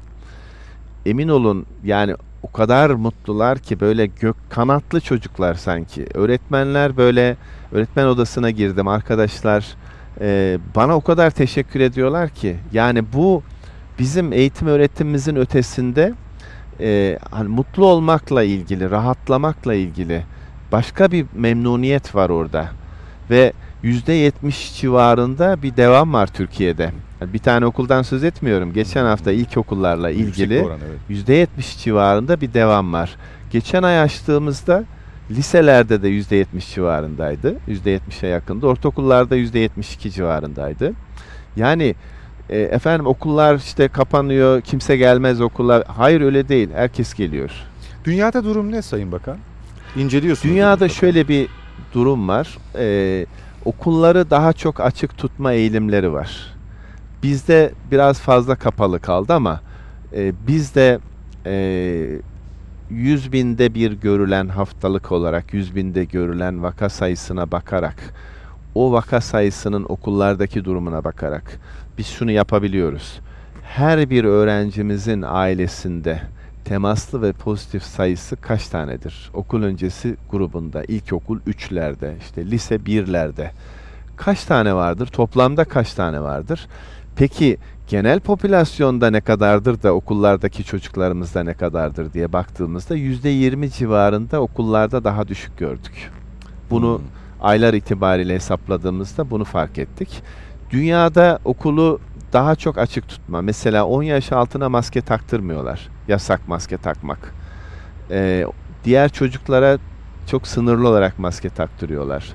Emin olun yani o kadar mutlular ki böyle gök kanatlı çocuklar sanki. Öğretmenler böyle öğretmen odasına girdim arkadaşlar. e, bana o kadar teşekkür ediyorlar ki. Yani bu bizim eğitim öğretimimizin ötesinde e, hani mutlu olmakla ilgili, rahatlamakla ilgili başka bir memnuniyet var orada. Ve %70 civarında bir devam var Türkiye'de. Bir tane okuldan söz etmiyorum. Geçen hafta ilkokullarla ilgili oran, evet. %70 civarında bir devam var. Geçen ay açtığımızda liselerde de %70 civarındaydı. %70'e yakındı. Ortaokullarda %72 civarındaydı. Yani e, efendim okullar işte kapanıyor, kimse gelmez okula. Hayır öyle değil. Herkes geliyor. Dünyada durum ne Sayın Bakan? İnceliyorsunuz. Dünyada şöyle bir durum var. Ee, okulları daha çok açık tutma eğilimleri var. Bizde biraz fazla kapalı kaldı ama e, bizde e, 100 binde bir görülen haftalık olarak 100 binde görülen vaka sayısına bakarak o vaka sayısının okullardaki durumuna bakarak biz şunu yapabiliyoruz. Her bir öğrencimizin ailesinde temaslı ve pozitif sayısı kaç tanedir? Okul öncesi grubunda, ilkokul 3'lerde, işte lise 1'lerde kaç tane vardır? Toplamda kaç tane vardır? Peki genel popülasyonda ne kadardır da okullardaki çocuklarımızda ne kadardır diye baktığımızda %20 civarında okullarda daha düşük gördük. Bunu hmm. aylar itibariyle hesapladığımızda bunu fark ettik. Dünyada okulu daha çok açık tutma. Mesela 10 yaş altına maske taktırmıyorlar. Yasak maske takmak. Ee, diğer çocuklara çok sınırlı olarak maske taktırıyorlar.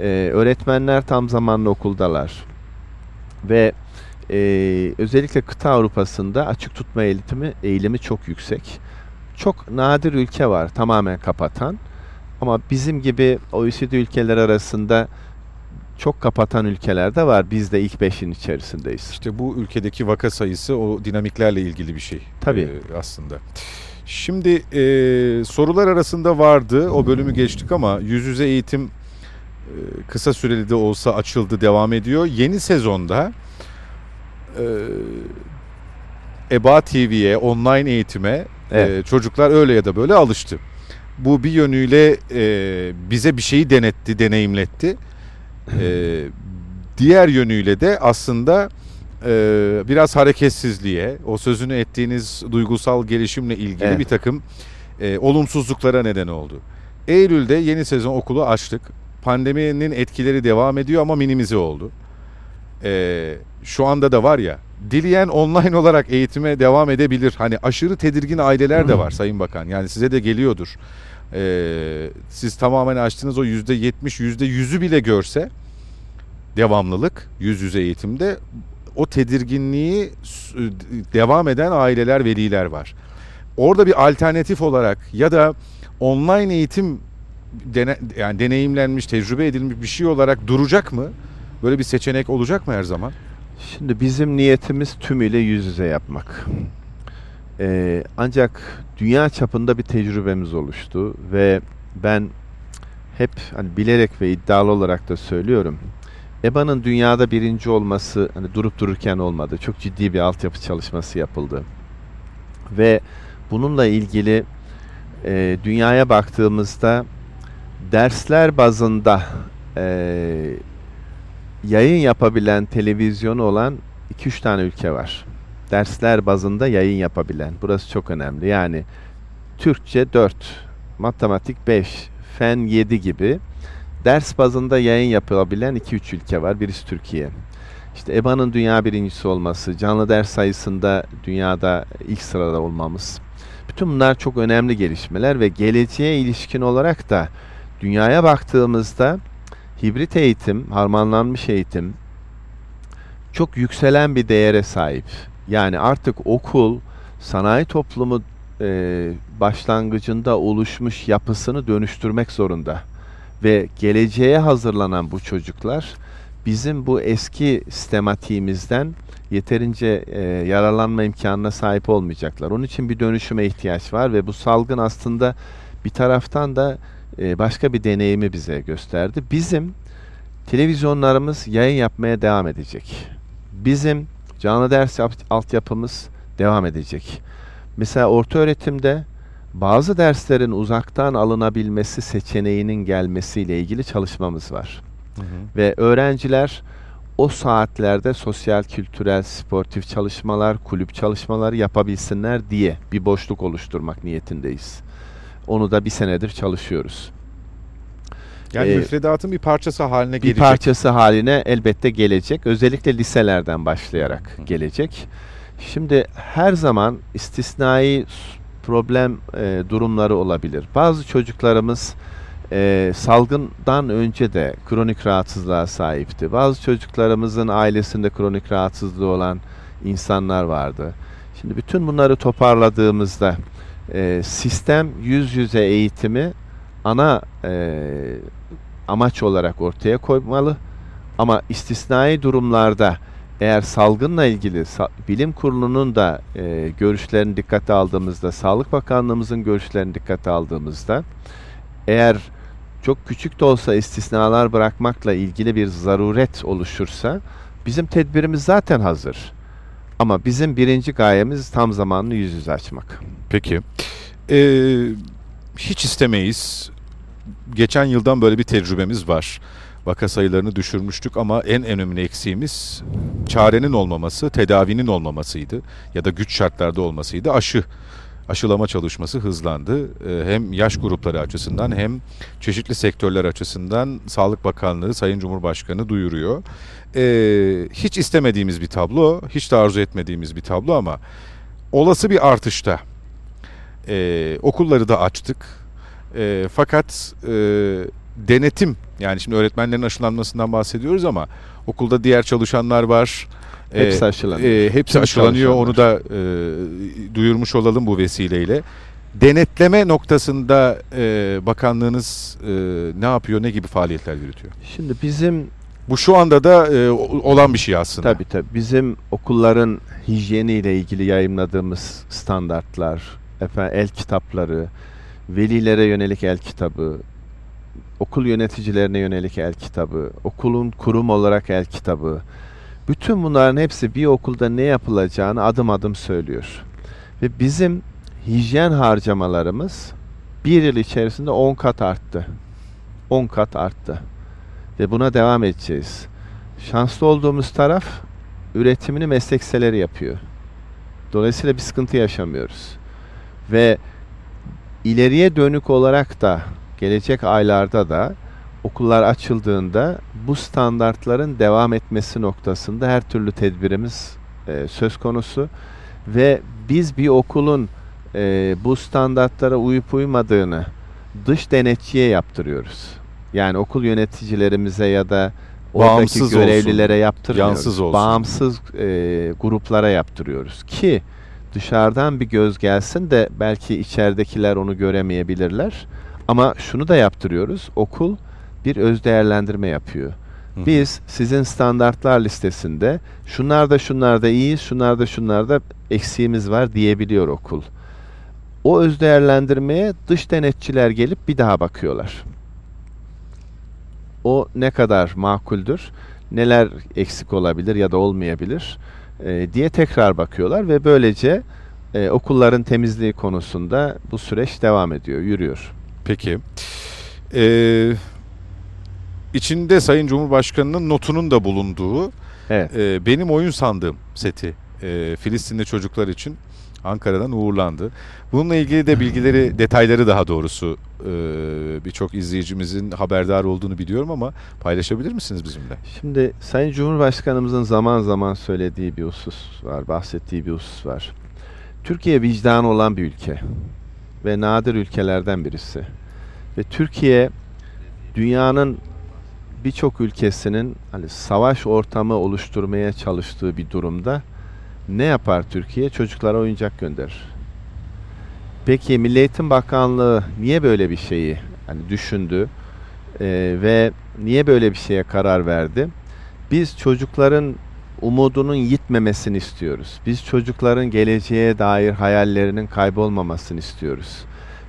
Ee, öğretmenler tam zamanlı okuldalar. Ve e, özellikle kıta Avrupa'sında açık tutma eğitimi eğilimi çok yüksek. Çok nadir ülke var tamamen kapatan. Ama bizim gibi OECD ülkeler arasında çok kapatan ülkeler de var. Biz de ilk beşin içerisindeyiz. İşte bu ülkedeki vaka sayısı o dinamiklerle ilgili bir şey. Tabii. E, aslında. Şimdi e, sorular arasında vardı. O bölümü geçtik ama yüz yüze eğitim e, kısa süreli de olsa açıldı, devam ediyor. Yeni sezonda e, EBA TV'ye, online eğitime e, evet. e, çocuklar öyle ya da böyle alıştı. Bu bir yönüyle e, bize bir şeyi denetti, deneyimletti e, diğer yönüyle de aslında e, biraz hareketsizliğe, o sözünü ettiğiniz duygusal gelişimle ilgili evet. bir takım e, olumsuzluklara neden oldu. Eylül'de yeni sezon okulu açtık. Pandeminin etkileri devam ediyor ama minimize oldu. E, şu anda da var ya, dileyen online olarak eğitime devam edebilir. Hani aşırı tedirgin aileler de var Sayın Bakan. Yani size de geliyordur. Ee, siz tamamen açtığınız o yüzde yetmiş, yüzde yüzü bile görse devamlılık yüz yüze eğitimde o tedirginliği devam eden aileler, veliler var. Orada bir alternatif olarak ya da online eğitim dene, yani deneyimlenmiş, tecrübe edilmiş bir şey olarak duracak mı? Böyle bir seçenek olacak mı her zaman? Şimdi bizim niyetimiz tümüyle yüz yüze yapmak. Ee, ancak dünya çapında bir tecrübemiz oluştu ve ben hep hani bilerek ve iddialı olarak da söylüyorum. EBA'nın dünyada birinci olması hani durup dururken olmadı. Çok ciddi bir altyapı çalışması yapıldı. Ve bununla ilgili e, dünyaya baktığımızda dersler bazında e, yayın yapabilen televizyonu olan 2-3 tane ülke var. Dersler bazında yayın yapabilen. Burası çok önemli. Yani Türkçe 4, matematik 5, fen 7 gibi ders bazında yayın yapılabilen 2-3 ülke var. Birisi Türkiye. İşte EBA'nın dünya birincisi olması, canlı ders sayısında dünyada ilk sırada olmamız. Bütün bunlar çok önemli gelişmeler ve geleceğe ilişkin olarak da dünyaya baktığımızda hibrit eğitim, harmanlanmış eğitim çok yükselen bir değere sahip. Yani artık okul sanayi toplumu e, başlangıcında oluşmuş yapısını dönüştürmek zorunda. Ve geleceğe hazırlanan bu çocuklar bizim bu eski sistematiğimizden yeterince e, yararlanma imkanına sahip olmayacaklar. Onun için bir dönüşüme ihtiyaç var ve bu salgın aslında bir taraftan da e, başka bir deneyimi bize gösterdi. Bizim televizyonlarımız yayın yapmaya devam edecek. Bizim canlı ders altyapımız devam edecek. Mesela orta öğretimde bazı derslerin uzaktan alınabilmesi seçeneğinin gelmesiyle ilgili çalışmamız var. Hı hı. Ve öğrenciler o saatlerde sosyal, kültürel, sportif çalışmalar, kulüp çalışmaları yapabilsinler diye bir boşluk oluşturmak niyetindeyiz. Onu da bir senedir çalışıyoruz. Yani ee, müfredatın bir parçası haline gelecek. Bir parçası haline elbette gelecek. Özellikle liselerden başlayarak Hı. gelecek. Şimdi her zaman istisnai problem e, durumları olabilir. Bazı çocuklarımız e, salgından önce de kronik rahatsızlığa sahipti. Bazı çocuklarımızın ailesinde kronik rahatsızlığı olan insanlar vardı. Şimdi bütün bunları toparladığımızda e, sistem yüz yüze eğitimi ana e, amaç olarak ortaya koymalı. Ama istisnai durumlarda eğer salgınla ilgili bilim kurulunun da e, görüşlerini dikkate aldığımızda, Sağlık Bakanlığımızın görüşlerini dikkate aldığımızda eğer çok küçük de olsa istisnalar bırakmakla ilgili bir zaruret oluşursa bizim tedbirimiz zaten hazır. Ama bizim birinci gayemiz tam zamanlı yüz yüze açmak. Peki. Ee, hiç istemeyiz. Geçen yıldan böyle bir tecrübemiz var. Vaka sayılarını düşürmüştük ama en önemli eksiğimiz çarenin olmaması, tedavinin olmamasıydı ya da güç şartlarda olmasıydı. Aşı aşılama çalışması hızlandı. Ee, hem yaş grupları açısından hem çeşitli sektörler açısından Sağlık Bakanlığı Sayın Cumhurbaşkanı duyuruyor. Ee, hiç istemediğimiz bir tablo, hiç de arzu etmediğimiz bir tablo ama olası bir artışta e, okulları da açtık. E, fakat e, denetim yani şimdi öğretmenlerin aşılanmasından bahsediyoruz ama okulda diğer çalışanlar var. Hepsi aşılanıyor. E, hepsi Tüm aşılanıyor. Onu da e, duyurmuş olalım bu vesileyle. Denetleme noktasında e, bakanlığınız e, ne yapıyor, ne gibi faaliyetler yürütüyor? Şimdi bizim bu şu anda da e, olan bir şey aslında. Tabii tabii. Bizim okulların hijyeniyle ilgili yayınladığımız standartlar, efendim el kitapları, velilere yönelik el kitabı, okul yöneticilerine yönelik el kitabı, okulun kurum olarak el kitabı, bütün bunların hepsi bir okulda ne yapılacağını adım adım söylüyor. Ve bizim hijyen harcamalarımız bir yıl içerisinde 10 kat arttı. 10 kat arttı. Ve buna devam edeceğiz. Şanslı olduğumuz taraf üretimini meslekseleri yapıyor. Dolayısıyla bir sıkıntı yaşamıyoruz. Ve ileriye dönük olarak da gelecek aylarda da okullar açıldığında bu standartların devam etmesi noktasında her türlü tedbirimiz e, söz konusu ve biz bir okulun e, bu standartlara uyup uymadığını dış denetçiye yaptırıyoruz. Yani okul yöneticilerimize ya da Bağımsız görevlilere olsun. yaptırmıyoruz. Yansız olsun. Bağımsız e, gruplara yaptırıyoruz ki dışarıdan bir göz gelsin de belki içeridekiler onu göremeyebilirler. Ama şunu da yaptırıyoruz. Okul bir öz değerlendirme yapıyor. Hı. Biz sizin standartlar listesinde şunlar da şunlar da iyiyiz, şunlar da şunlar da eksiğimiz var diyebiliyor okul. O öz değerlendirmeye dış denetçiler gelip bir daha bakıyorlar. O ne kadar makuldür, neler eksik olabilir ya da olmayabilir e, diye tekrar bakıyorlar ve böylece e, okulların temizliği konusunda bu süreç devam ediyor, yürüyor. Peki. Ee, içinde Sayın Cumhurbaşkanı'nın notunun da bulunduğu evet. e, benim oyun sandığım seti e, Filistinli çocuklar için Ankara'dan uğurlandı. Bununla ilgili de bilgileri, detayları daha doğrusu e, birçok izleyicimizin haberdar olduğunu biliyorum ama paylaşabilir misiniz bizimle? Şimdi Sayın Cumhurbaşkanımızın zaman zaman söylediği bir husus var, bahsettiği bir husus var. Türkiye vicdanı olan bir ülke ve nadir ülkelerden birisi. Ve Türkiye dünyanın birçok ülkesinin hani savaş ortamı oluşturmaya çalıştığı bir durumda ne yapar Türkiye? Çocuklara oyuncak gönderir. Peki Milli Eğitim Bakanlığı niye böyle bir şeyi hani düşündü ee, ve niye böyle bir şeye karar verdi? Biz çocukların umudunun yitmemesini istiyoruz. Biz çocukların geleceğe dair hayallerinin kaybolmamasını istiyoruz.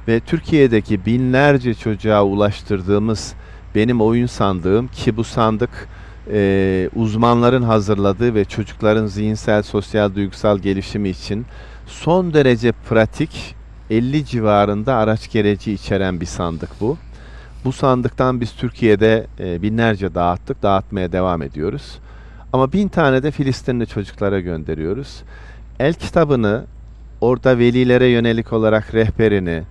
Ve Türkiye'deki binlerce çocuğa ulaştırdığımız benim oyun sandığım ki bu sandık e, uzmanların hazırladığı ve çocukların zihinsel, sosyal, duygusal gelişimi için son derece pratik 50 civarında araç gereci içeren bir sandık bu. Bu sandıktan biz Türkiye'de e, binlerce dağıttık, dağıtmaya devam ediyoruz. Ama bin tane de Filistinli çocuklara gönderiyoruz. El kitabını orada velilere yönelik olarak rehberini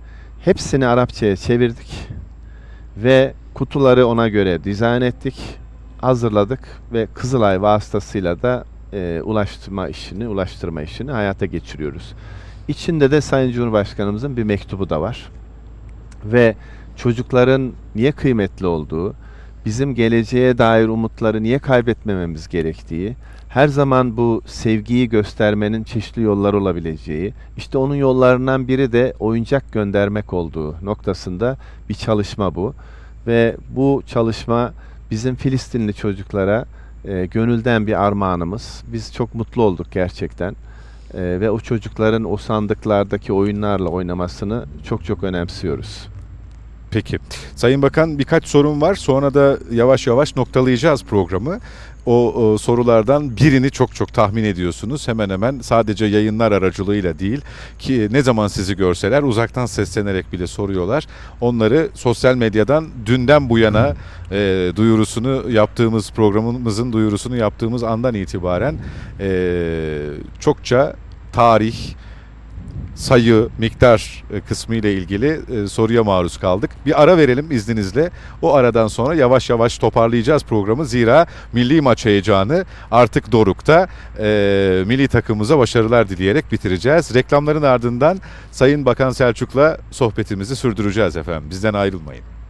hepsini Arapçaya çevirdik ve kutuları ona göre dizayn ettik, hazırladık ve Kızılay vasıtasıyla da e, ulaştırma işini, ulaştırma işini hayata geçiriyoruz. İçinde de Sayın Cumhurbaşkanımızın bir mektubu da var. Ve çocukların niye kıymetli olduğu, bizim geleceğe dair umutları niye kaybetmememiz gerektiği, her zaman bu sevgiyi göstermenin çeşitli yollar olabileceği, işte onun yollarından biri de oyuncak göndermek olduğu noktasında bir çalışma bu. Ve bu çalışma bizim Filistinli çocuklara e, gönülden bir armağanımız. Biz çok mutlu olduk gerçekten. E, ve o çocukların o sandıklardaki oyunlarla oynamasını çok çok önemsiyoruz. Peki. Sayın Bakan birkaç sorun var. Sonra da yavaş yavaş noktalayacağız programı. O, o sorulardan birini çok çok tahmin ediyorsunuz. Hemen hemen sadece yayınlar aracılığıyla değil ki ne zaman sizi görseler uzaktan seslenerek bile soruyorlar. Onları sosyal medyadan dünden bu yana e, duyurusunu yaptığımız programımızın duyurusunu yaptığımız andan itibaren e, çokça tarih, sayı, miktar e, kısmı ile ilgili e, soruya maruz kaldık. Bir ara verelim izninizle. O aradan sonra yavaş yavaş toparlayacağız programı. Zira milli maç heyecanı artık dorukta. E, milli takımımıza başarılar dileyerek bitireceğiz. Reklamların ardından Sayın Bakan Selçuk'la sohbetimizi sürdüreceğiz efendim. Bizden ayrılmayın.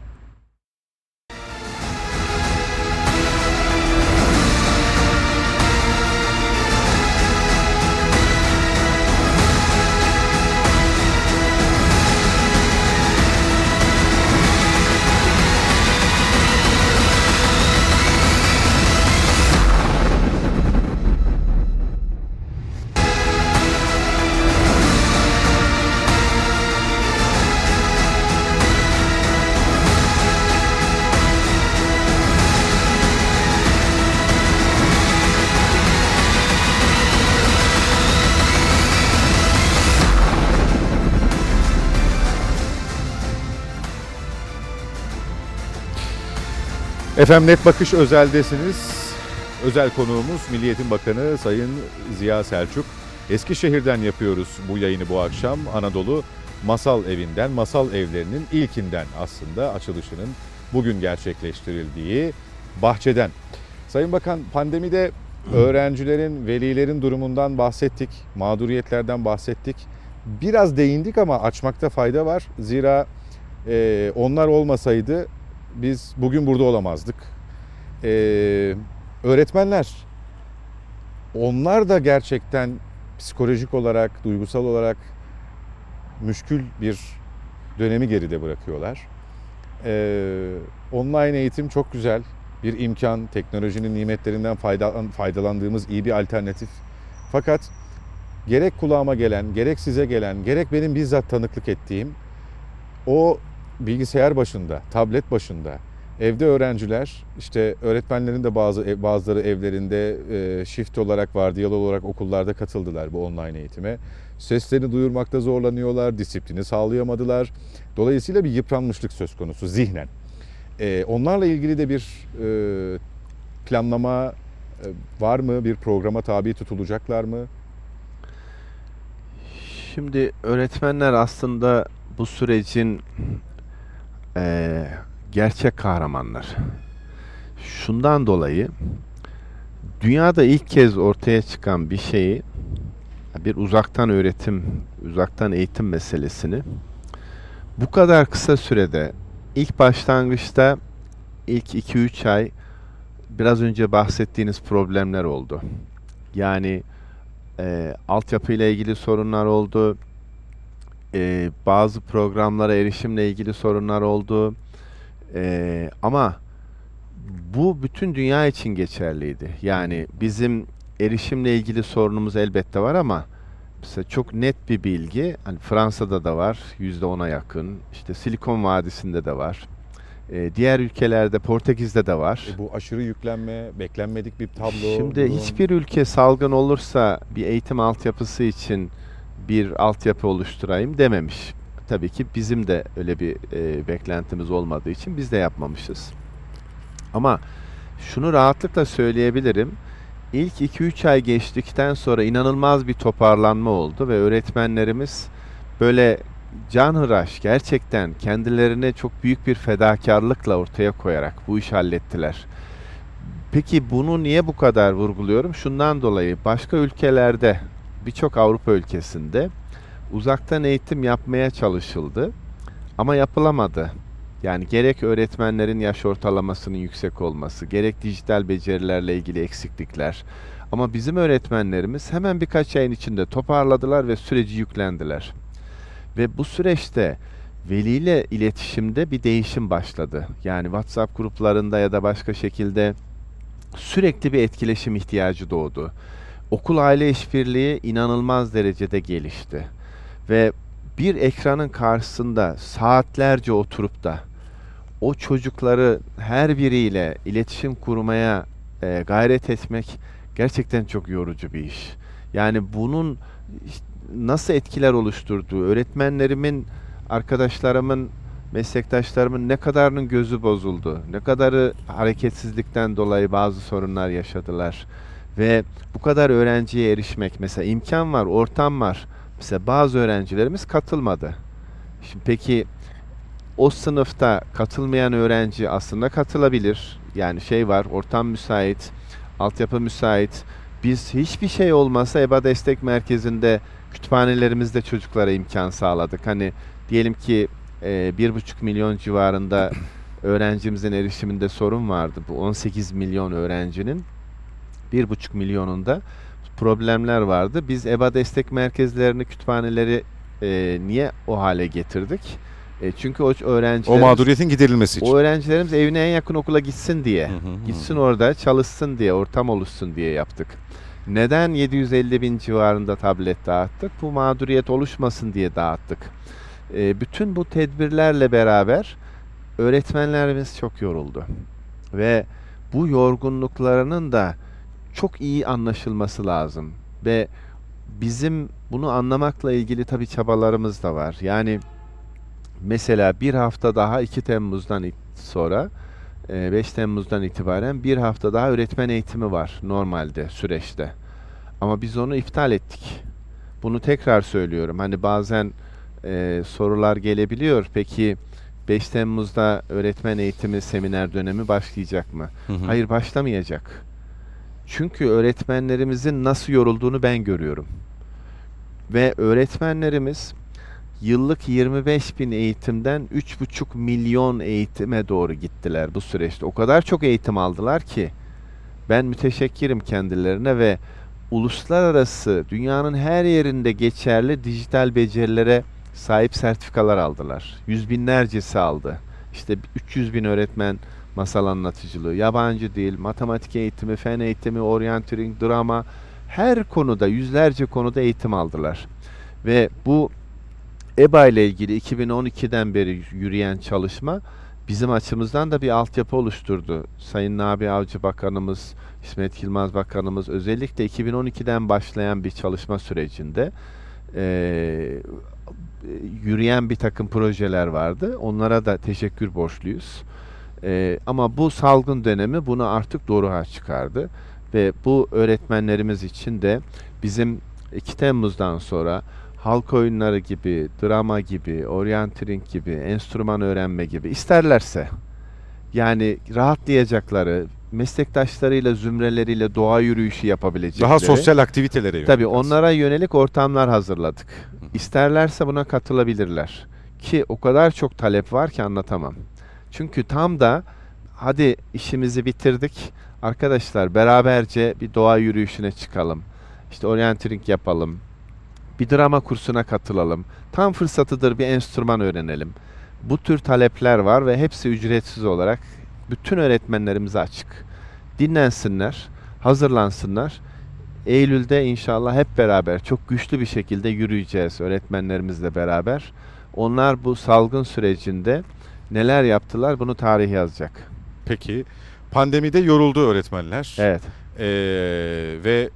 Efendim Net Bakış Özel'desiniz. Özel konuğumuz Milli Eğitim Bakanı Sayın Ziya Selçuk. Eskişehir'den yapıyoruz bu yayını bu akşam. Anadolu Masal Evi'nden, Masal Evlerinin ilkinden aslında açılışının bugün gerçekleştirildiği bahçeden. Sayın Bakan pandemide öğrencilerin, velilerin durumundan bahsettik, mağduriyetlerden bahsettik. Biraz değindik ama açmakta fayda var. Zira e, onlar olmasaydı biz bugün burada olamazdık. Ee, öğretmenler, onlar da gerçekten psikolojik olarak, duygusal olarak müşkül bir dönemi geride bırakıyorlar. Ee, online eğitim çok güzel bir imkan, teknolojinin nimetlerinden faydalan, faydalandığımız iyi bir alternatif. Fakat gerek kulağıma gelen, gerek size gelen, gerek benim bizzat tanıklık ettiğim o bilgisayar başında, tablet başında, evde öğrenciler, işte öğretmenlerin de bazı bazıları evlerinde e, shift olarak, vardiyalı olarak okullarda katıldılar bu online eğitime. Seslerini duyurmakta zorlanıyorlar, disiplini sağlayamadılar. Dolayısıyla bir yıpranmışlık söz konusu zihnen. E, onlarla ilgili de bir e, planlama e, var mı? Bir programa tabi tutulacaklar mı? Şimdi öğretmenler aslında bu sürecin e, gerçek kahramanlar. Şundan dolayı dünyada ilk kez ortaya çıkan bir şeyi bir uzaktan öğretim, uzaktan eğitim meselesini bu kadar kısa sürede ilk başlangıçta ilk 2-3 ay biraz önce bahsettiğiniz problemler oldu. Yani e, altyapı ile ilgili sorunlar oldu. E, bazı programlara erişimle ilgili sorunlar oldu. E, ama bu bütün dünya için geçerliydi. Yani bizim erişimle ilgili sorunumuz elbette var ama mesela çok net bir bilgi hani Fransa'da da var yüzde ona yakın işte Silikon Vadisi'nde de var ee, diğer ülkelerde Portekiz'de de var. E bu aşırı yüklenme beklenmedik bir tablo. Şimdi durum. hiçbir ülke salgın olursa bir eğitim altyapısı için bir altyapı oluşturayım dememiş. Tabii ki bizim de öyle bir e, beklentimiz olmadığı için biz de yapmamışız. Ama şunu rahatlıkla söyleyebilirim. İlk 2-3 ay geçtikten sonra inanılmaz bir toparlanma oldu ve öğretmenlerimiz böyle canhıraş gerçekten kendilerine çok büyük bir fedakarlıkla ortaya koyarak bu işi hallettiler. Peki bunu niye bu kadar vurguluyorum? Şundan dolayı başka ülkelerde birçok Avrupa ülkesinde uzaktan eğitim yapmaya çalışıldı ama yapılamadı. Yani gerek öğretmenlerin yaş ortalamasının yüksek olması, gerek dijital becerilerle ilgili eksiklikler. Ama bizim öğretmenlerimiz hemen birkaç ayın içinde toparladılar ve süreci yüklendiler. Ve bu süreçte veliyle iletişimde bir değişim başladı. Yani WhatsApp gruplarında ya da başka şekilde sürekli bir etkileşim ihtiyacı doğdu. Okul aile işbirliği inanılmaz derecede gelişti. Ve bir ekranın karşısında saatlerce oturup da o çocukları her biriyle iletişim kurmaya e, gayret etmek gerçekten çok yorucu bir iş. Yani bunun nasıl etkiler oluşturduğu, öğretmenlerimin, arkadaşlarımın, meslektaşlarımın ne kadarının gözü bozuldu, ne kadarı hareketsizlikten dolayı bazı sorunlar yaşadılar. Ve bu kadar öğrenciye erişmek, mesela imkan var, ortam var. Mesela bazı öğrencilerimiz katılmadı. Şimdi peki o sınıfta katılmayan öğrenci aslında katılabilir. Yani şey var, ortam müsait, altyapı müsait. Biz hiçbir şey olmasa EBA Destek Merkezi'nde kütüphanelerimizde çocuklara imkan sağladık. Hani diyelim ki bir buçuk milyon civarında öğrencimizin erişiminde sorun vardı. Bu 18 milyon öğrencinin bir buçuk milyonunda problemler vardı. Biz EBA destek merkezlerini, kütüphaneleri e, niye o hale getirdik? E, çünkü o öğrenciler O mağduriyetin giderilmesi için. o öğrencilerimiz evine en yakın okula gitsin diye, Hı hı hı. gitsin orada çalışsın diye, ortam oluşsun diye yaptık. Neden 750 bin civarında tablet dağıttık? Bu mağduriyet oluşmasın diye dağıttık. E, bütün bu tedbirlerle beraber öğretmenlerimiz çok yoruldu. Ve bu yorgunluklarının da çok iyi anlaşılması lazım. Ve bizim bunu anlamakla ilgili tabii çabalarımız da var. Yani mesela bir hafta daha 2 Temmuz'dan sonra e, 5 Temmuz'dan itibaren bir hafta daha öğretmen eğitimi var normalde süreçte. Ama biz onu iptal ettik. Bunu tekrar söylüyorum. Hani bazen e, sorular gelebiliyor. Peki 5 Temmuz'da öğretmen eğitimi seminer dönemi başlayacak mı? Hı hı. Hayır başlamayacak. Çünkü öğretmenlerimizin nasıl yorulduğunu ben görüyorum. Ve öğretmenlerimiz yıllık 25 bin eğitimden 3,5 milyon eğitime doğru gittiler bu süreçte. O kadar çok eğitim aldılar ki ben müteşekkirim kendilerine ve uluslararası dünyanın her yerinde geçerli dijital becerilere sahip sertifikalar aldılar. Yüz binlercesi aldı. İşte 300 bin öğretmen masal anlatıcılığı, yabancı dil, matematik eğitimi, fen eğitimi, orienteering, drama her konuda yüzlerce konuda eğitim aldılar. Ve bu EBA ile ilgili 2012'den beri yürüyen çalışma bizim açımızdan da bir altyapı oluşturdu. Sayın Nabi Avcı Bakanımız, İsmet Yılmaz Bakanımız özellikle 2012'den başlayan bir çalışma sürecinde eee, yürüyen bir takım projeler vardı. Onlara da teşekkür borçluyuz. Eee, ama bu salgın dönemi bunu artık doğruğa çıkardı. Ve bu öğretmenlerimiz için de bizim 2 Temmuz'dan sonra halk oyunları gibi, drama gibi, orienteering gibi, enstrüman öğrenme gibi isterlerse yani rahatlayacakları, meslektaşlarıyla, zümreleriyle doğa yürüyüşü yapabilecekleri. Daha sosyal aktivitelere yönelik. Tabii onlara yönelik ortamlar hazırladık. İsterlerse buna katılabilirler. Ki o kadar çok talep var ki anlatamam. Çünkü tam da hadi işimizi bitirdik. Arkadaşlar beraberce bir doğa yürüyüşüne çıkalım. İşte orienteering yapalım. Bir drama kursuna katılalım. Tam fırsatıdır bir enstrüman öğrenelim. Bu tür talepler var ve hepsi ücretsiz olarak bütün öğretmenlerimize açık. Dinlensinler, hazırlansınlar. Eylül'de inşallah hep beraber çok güçlü bir şekilde yürüyeceğiz öğretmenlerimizle beraber. Onlar bu salgın sürecinde neler yaptılar bunu tarih yazacak. Peki pandemide yoruldu öğretmenler. Evet. Ee, ve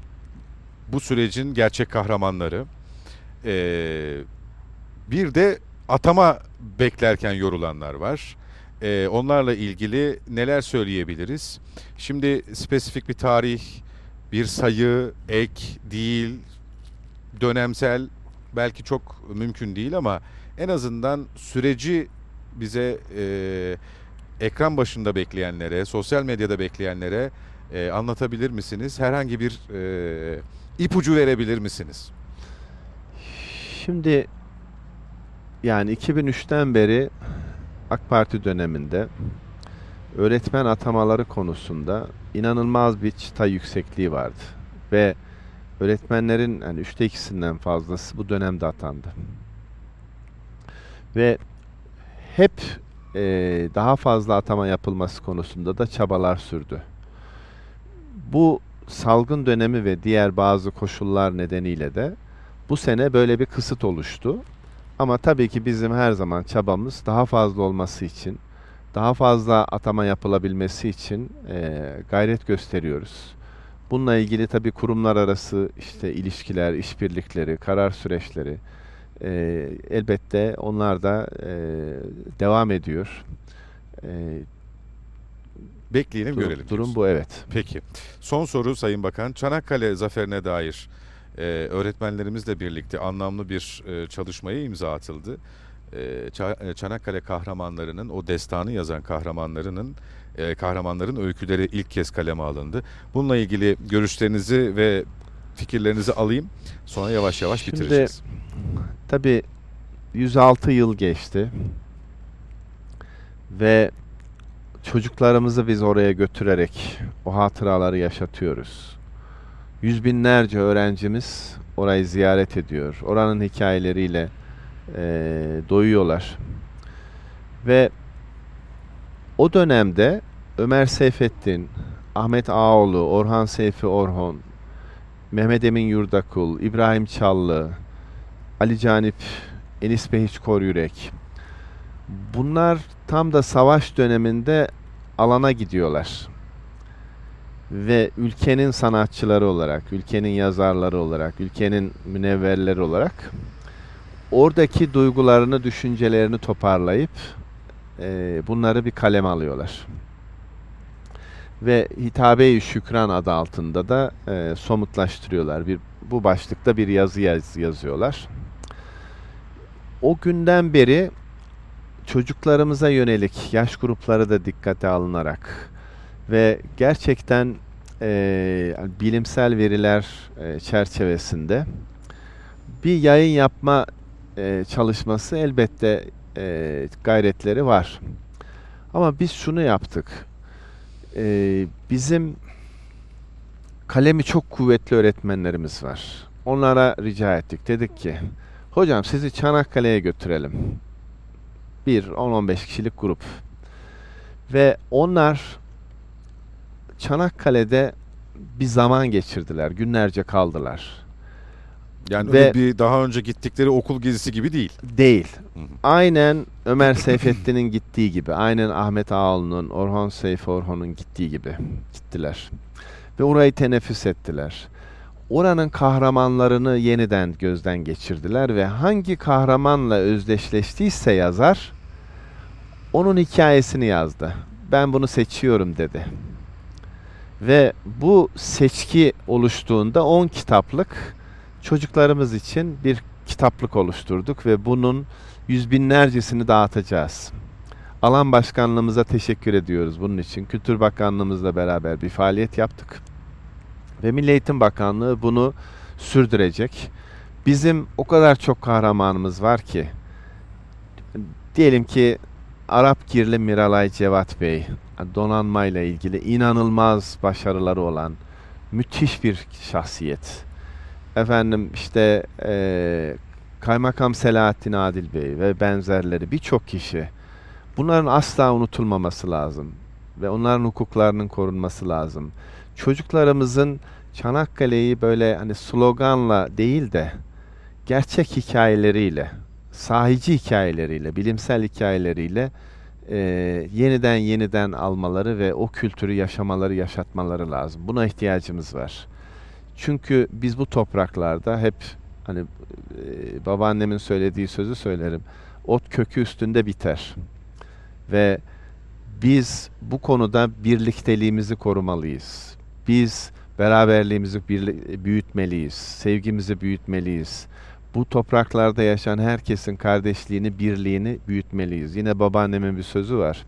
bu sürecin gerçek kahramanları. Ee, bir de atama beklerken yorulanlar var. Ee, onlarla ilgili neler söyleyebiliriz? Şimdi spesifik bir tarih, bir sayı, ek değil, dönemsel belki çok mümkün değil ama en azından süreci bize e, ekran başında bekleyenlere, sosyal medyada bekleyenlere e, anlatabilir misiniz? Herhangi bir e, ipucu verebilir misiniz? Şimdi yani 2003'ten beri AK Parti döneminde öğretmen atamaları konusunda inanılmaz bir çıta yüksekliği vardı. Ve öğretmenlerin yani üçte ikisinden fazlası bu dönemde atandı. Ve hep e, daha fazla atama yapılması konusunda da çabalar sürdü. Bu salgın dönemi ve diğer bazı koşullar nedeniyle de bu sene böyle bir kısıt oluştu. Ama tabii ki bizim her zaman çabamız daha fazla olması için, daha fazla atama yapılabilmesi için e, gayret gösteriyoruz. Bununla ilgili tabii kurumlar arası işte ilişkiler, işbirlikleri, karar süreçleri e, elbette onlar da e, devam ediyor. E, Bekleyelim durum, görelim. durum diyorsun. bu evet. Peki. Son soru Sayın Bakan. Çanakkale zaferine dair e, öğretmenlerimizle birlikte anlamlı bir e, çalışmaya imza atıldı. E, e, Çanakkale kahramanlarının, o destanı yazan kahramanlarının e, kahramanların öyküleri ilk kez kaleme alındı. Bununla ilgili görüşlerinizi ve fikirlerinizi alayım. Sonra yavaş yavaş Şimdi- bitireceğiz. Tabii 106 yıl geçti ve çocuklarımızı biz oraya götürerek o hatıraları yaşatıyoruz. Yüz binlerce öğrencimiz orayı ziyaret ediyor. Oranın hikayeleriyle eee, doyuyorlar. Ve o dönemde Ömer Seyfettin, Ahmet Ağoğlu, Orhan Seyfi Orhon, Mehmet Emin Yurdakul, İbrahim Çallı, Ali Canip, Enis Behiç Koryürek. Bunlar tam da savaş döneminde alana gidiyorlar. Ve ülkenin sanatçıları olarak, ülkenin yazarları olarak, ülkenin münevverleri olarak oradaki duygularını, düşüncelerini toparlayıp eee, bunları bir kaleme alıyorlar. Ve Hitabe-i Şükran adı altında da eee, somutlaştırıyorlar. Bir, bu başlıkta bir yazı yaz, yazıyorlar. O günden beri çocuklarımıza yönelik yaş grupları da dikkate alınarak ve gerçekten eee, bilimsel veriler eee, çerçevesinde bir yayın yapma eee, çalışması elbette eee, gayretleri var. Ama biz şunu yaptık. Eee, bizim kalemi çok kuvvetli öğretmenlerimiz var. Onlara rica ettik. Dedik ki, hocam sizi Çanakkale'ye götürelim. Bir 10-15 kişilik grup. Ve onlar Çanakkale'de bir zaman geçirdiler. Günlerce kaldılar. Yani ve- bir daha önce gittikleri okul gezisi gibi değil. Değil. Hı hı. Aynen Ömer Seyfettin'in gittiği gibi, aynen Ahmet Ağaoğlu'nun, Orhan Seyfi Orhan'ın gittiği gibi gittiler. Ve orayı teneffüs ettiler. Oranın kahramanlarını yeniden gözden geçirdiler ve hangi kahramanla özdeşleştiyse yazar, onun hikayesini yazdı. Ben bunu seçiyorum dedi. Ve bu seçki oluştuğunda 10 kitaplık çocuklarımız için bir kitaplık oluşturduk ve bunun yüz binlercesini dağıtacağız. Alan başkanlığımıza teşekkür ediyoruz bunun için. Kültür Bakanlığımızla beraber bir faaliyet yaptık. Ve Milli Eğitim Bakanlığı bunu sürdürecek. Bizim o kadar çok kahramanımız var ki diyelim ki Arap Girli Miralay Cevat Bey donanmayla ilgili inanılmaz başarıları olan müthiş bir şahsiyet. Efendim işte eee, Kaymakam Selahattin Adil Bey ve benzerleri birçok kişi bunların asla unutulmaması lazım ve onların hukuklarının korunması lazım. Çocuklarımızın Çanakkale'yi böyle hani sloganla değil de gerçek hikayeleriyle, sahici hikayeleriyle, bilimsel hikayeleriyle eee, yeniden yeniden almaları ve o kültürü yaşamaları, yaşatmaları lazım. Buna ihtiyacımız var. Çünkü biz bu topraklarda hep hani e, babaannemin söylediği sözü söylerim. Ot kökü üstünde biter. Ve biz bu konuda birlikteliğimizi korumalıyız. Biz beraberliğimizi büyütmeliyiz. Sevgimizi büyütmeliyiz. Bu topraklarda yaşayan herkesin kardeşliğini, birliğini büyütmeliyiz. Yine babaannemin bir sözü var.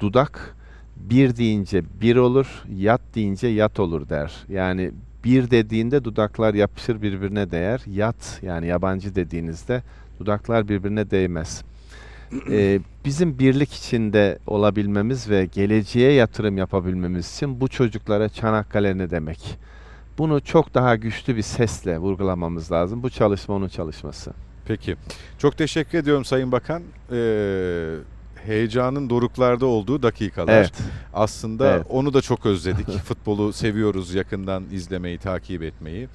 Dudak bir deyince bir olur, yat deyince yat olur der. Yani bir dediğinde dudaklar yapışır birbirine değer. Yat yani yabancı dediğinizde dudaklar birbirine değmez. Ee, bizim birlik içinde olabilmemiz ve geleceğe yatırım yapabilmemiz için bu çocuklara Çanakkale ne demek? Bunu çok daha güçlü bir sesle vurgulamamız lazım. Bu çalışma onun çalışması. Peki. Çok teşekkür ediyorum Sayın Bakan. Ee, heyecanın doruklarda olduğu dakikalar. Evet. Aslında Evet. onu da çok özledik. Futbolu seviyoruz yakından izlemeyi, takip etmeyi.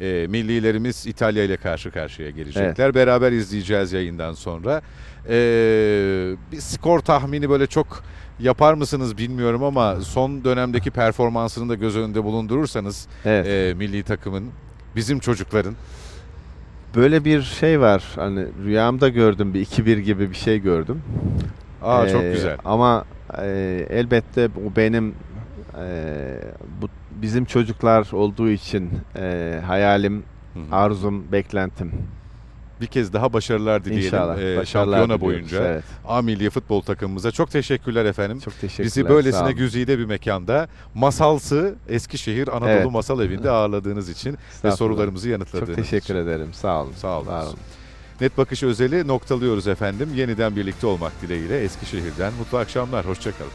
Ee, millilerimiz İtalya ile karşı karşıya gelecekler. Beraber izleyeceğiz yayından sonra. Ee, bir skor tahmini böyle çok yapar mısınız bilmiyorum ama son dönemdeki performansını da göz önünde bulundurursanız Evet. e, milli takımın, bizim çocukların Böyle bir şey var. Hani rüyamda gördüm bir 2-1 gibi bir şey gördüm. Aa çok Ee, güzel. Ama e, elbette bu benim e, bu bizim çocuklar olduğu için e, hayalim, Hı hı. arzum, beklentim. Bir kez daha başarılar dileyelim. İnşallah. Ee, Başarılar şampiyona boyunca Evet. A milli futbol takımımıza çok teşekkürler efendim. Çok teşekkürler. Bizi sağ böylesine güzide bir mekanda masalsı Eskişehir Anadolu Evet. Masal Evi'nde ağırladığınız için ve sorularımızı yanıtladığınız Çok teşekkür için. ederim. Sağ olun. Sağ olun. Var olun. Net Bakış özeli noktalıyoruz efendim. Yeniden birlikte olmak dileğiyle Eskişehir'den mutlu akşamlar. Hoşçakalın.